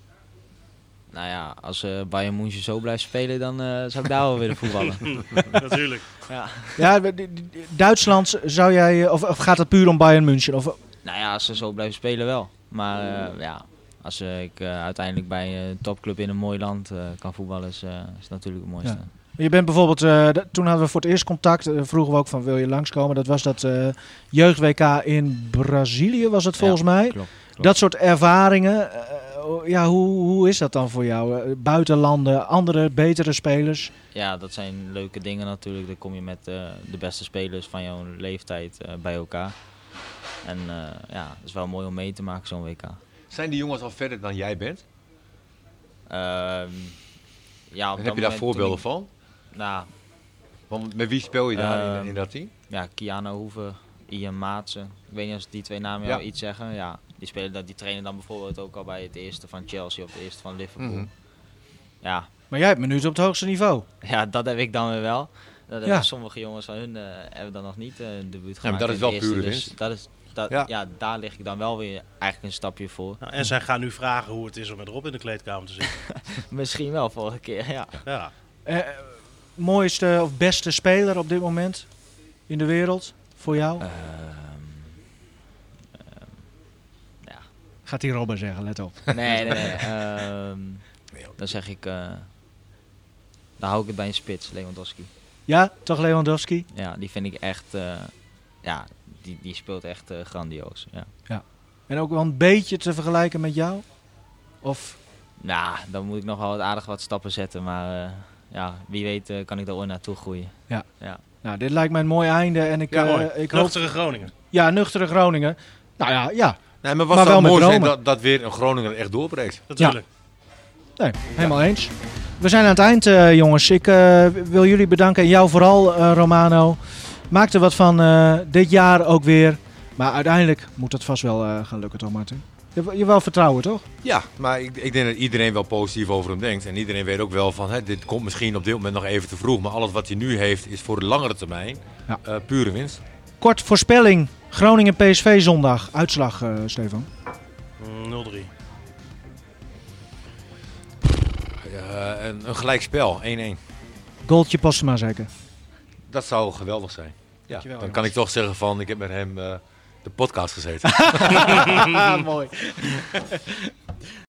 Nou ja, als eh Bayern München zo blijft spelen, dan eh, zou ik daar wel willen voetballen. Natuurlijk. ja. Ja, Duitsland, zou jij, eh, of, of gaat het puur om Bayern München? Of, Nou ja, als ze zo blijven spelen wel. Maar eh, ja, als ik eh, uiteindelijk bij een topclub in een mooi land eh, kan voetballen, is, eh, is het natuurlijk het mooiste. Je bent bijvoorbeeld, eh, toen hadden we voor het eerst contact, vroegen we ook van wil je langskomen? Dat was dat eh jeugd-WK in Brazilië, was het volgens mij. Klopt. Klopt. Dat soort ervaringen, eh, ja, hoe, hoe is dat dan voor jou? Eh, buitenlanden, andere, betere spelers? Ja, dat zijn leuke dingen natuurlijk. Dan kom je met eh, de beste spelers van jouw leeftijd eh, bij elkaar. En eh, ja, het is wel mooi om mee te maken zo'n WK. Zijn die jongens al verder dan jij bent? Ehm, ja, heb je daar voorbeelden ik- van? Nou, Want met wie speel je daar in, Ehm, in dat team? ja, Kiana Hoeven, Ian Maatsen. Ik weet niet of die twee namen Ja. jou iets zeggen. Ja, die, spelen, dat- die trainen dan bijvoorbeeld ook al bij het eerste van Chelsea of het eerste van Liverpool. Mhm. Ja, Maar jij hebt minuten op het hoogste niveau. ja, dat heb ik dan weer wel. Dat Ja. hebben sommige jongens van hun eh, hebben dan nog niet eh, een debuut gemaakt. maar dat is wel eerste, pure dus winst. Dat is, dat, Ja. ja. daar lig ik dan wel weer eigenlijk een stapje voor. Nou, en zij gaan nu vragen hoe het is om met Rob in de kleedkamer te zitten. Misschien wel vorige keer, ja. Ja. Eh, mooiste of beste speler op dit moment in de wereld voor jou? Gaat die Robben zeggen, let op. Nee, nee, nee. ehm, dan zeg ik, eh dan hou ik het bij een spits, Lewandowski. Ja, toch Lewandowski? Ja, die vind ik echt, eh, ja, die, die speelt echt eh, grandioos. Ja. En ook wel een beetje te vergelijken met jou? Of Nou, dan moet ik nog wel wat aardig wat stappen zetten, maar eh, ja, wie weet kan ik daar ooit naartoe groeien. Nou, dit lijkt mij een mooi einde. En ik, Ja, ik hoop... Nuchtere Groningen. Ja, nuchtere Groningen. Nou ja, ja. Nee, maar was maar het wel met mooi zijn dat, dat weer een Groninger echt doorbreekt? Natuurlijk. Nee, helemaal eens. We zijn aan het eind, eh, jongens. Ik eh, wil jullie bedanken. En jou vooral, eh, Romano. Maak er wat van eh, dit jaar ook weer. Maar uiteindelijk moet het vast wel eh, gaan lukken, toch, Martin? Je hebt je wel vertrouwen, toch? Ja, maar ik, ik denk dat iedereen wel positief over hem denkt. En iedereen weet ook wel van, hè, dit komt misschien op dit moment nog even te vroeg. Maar alles wat hij nu heeft is voor de langere termijn Ja. eh, pure winst. Kort voorspelling. Groningen PSV zondag. Uitslag, eh, Stefan. Mm, 0-3. Eh, een, een gelijk spel, 1-1. Goaltje Postema zeker. Dat zou geweldig zijn. Ja, Dankjewel, dan kan jongens. ik toch zeggen van, ik heb met hem eh, de podcast gezeten. Mooi.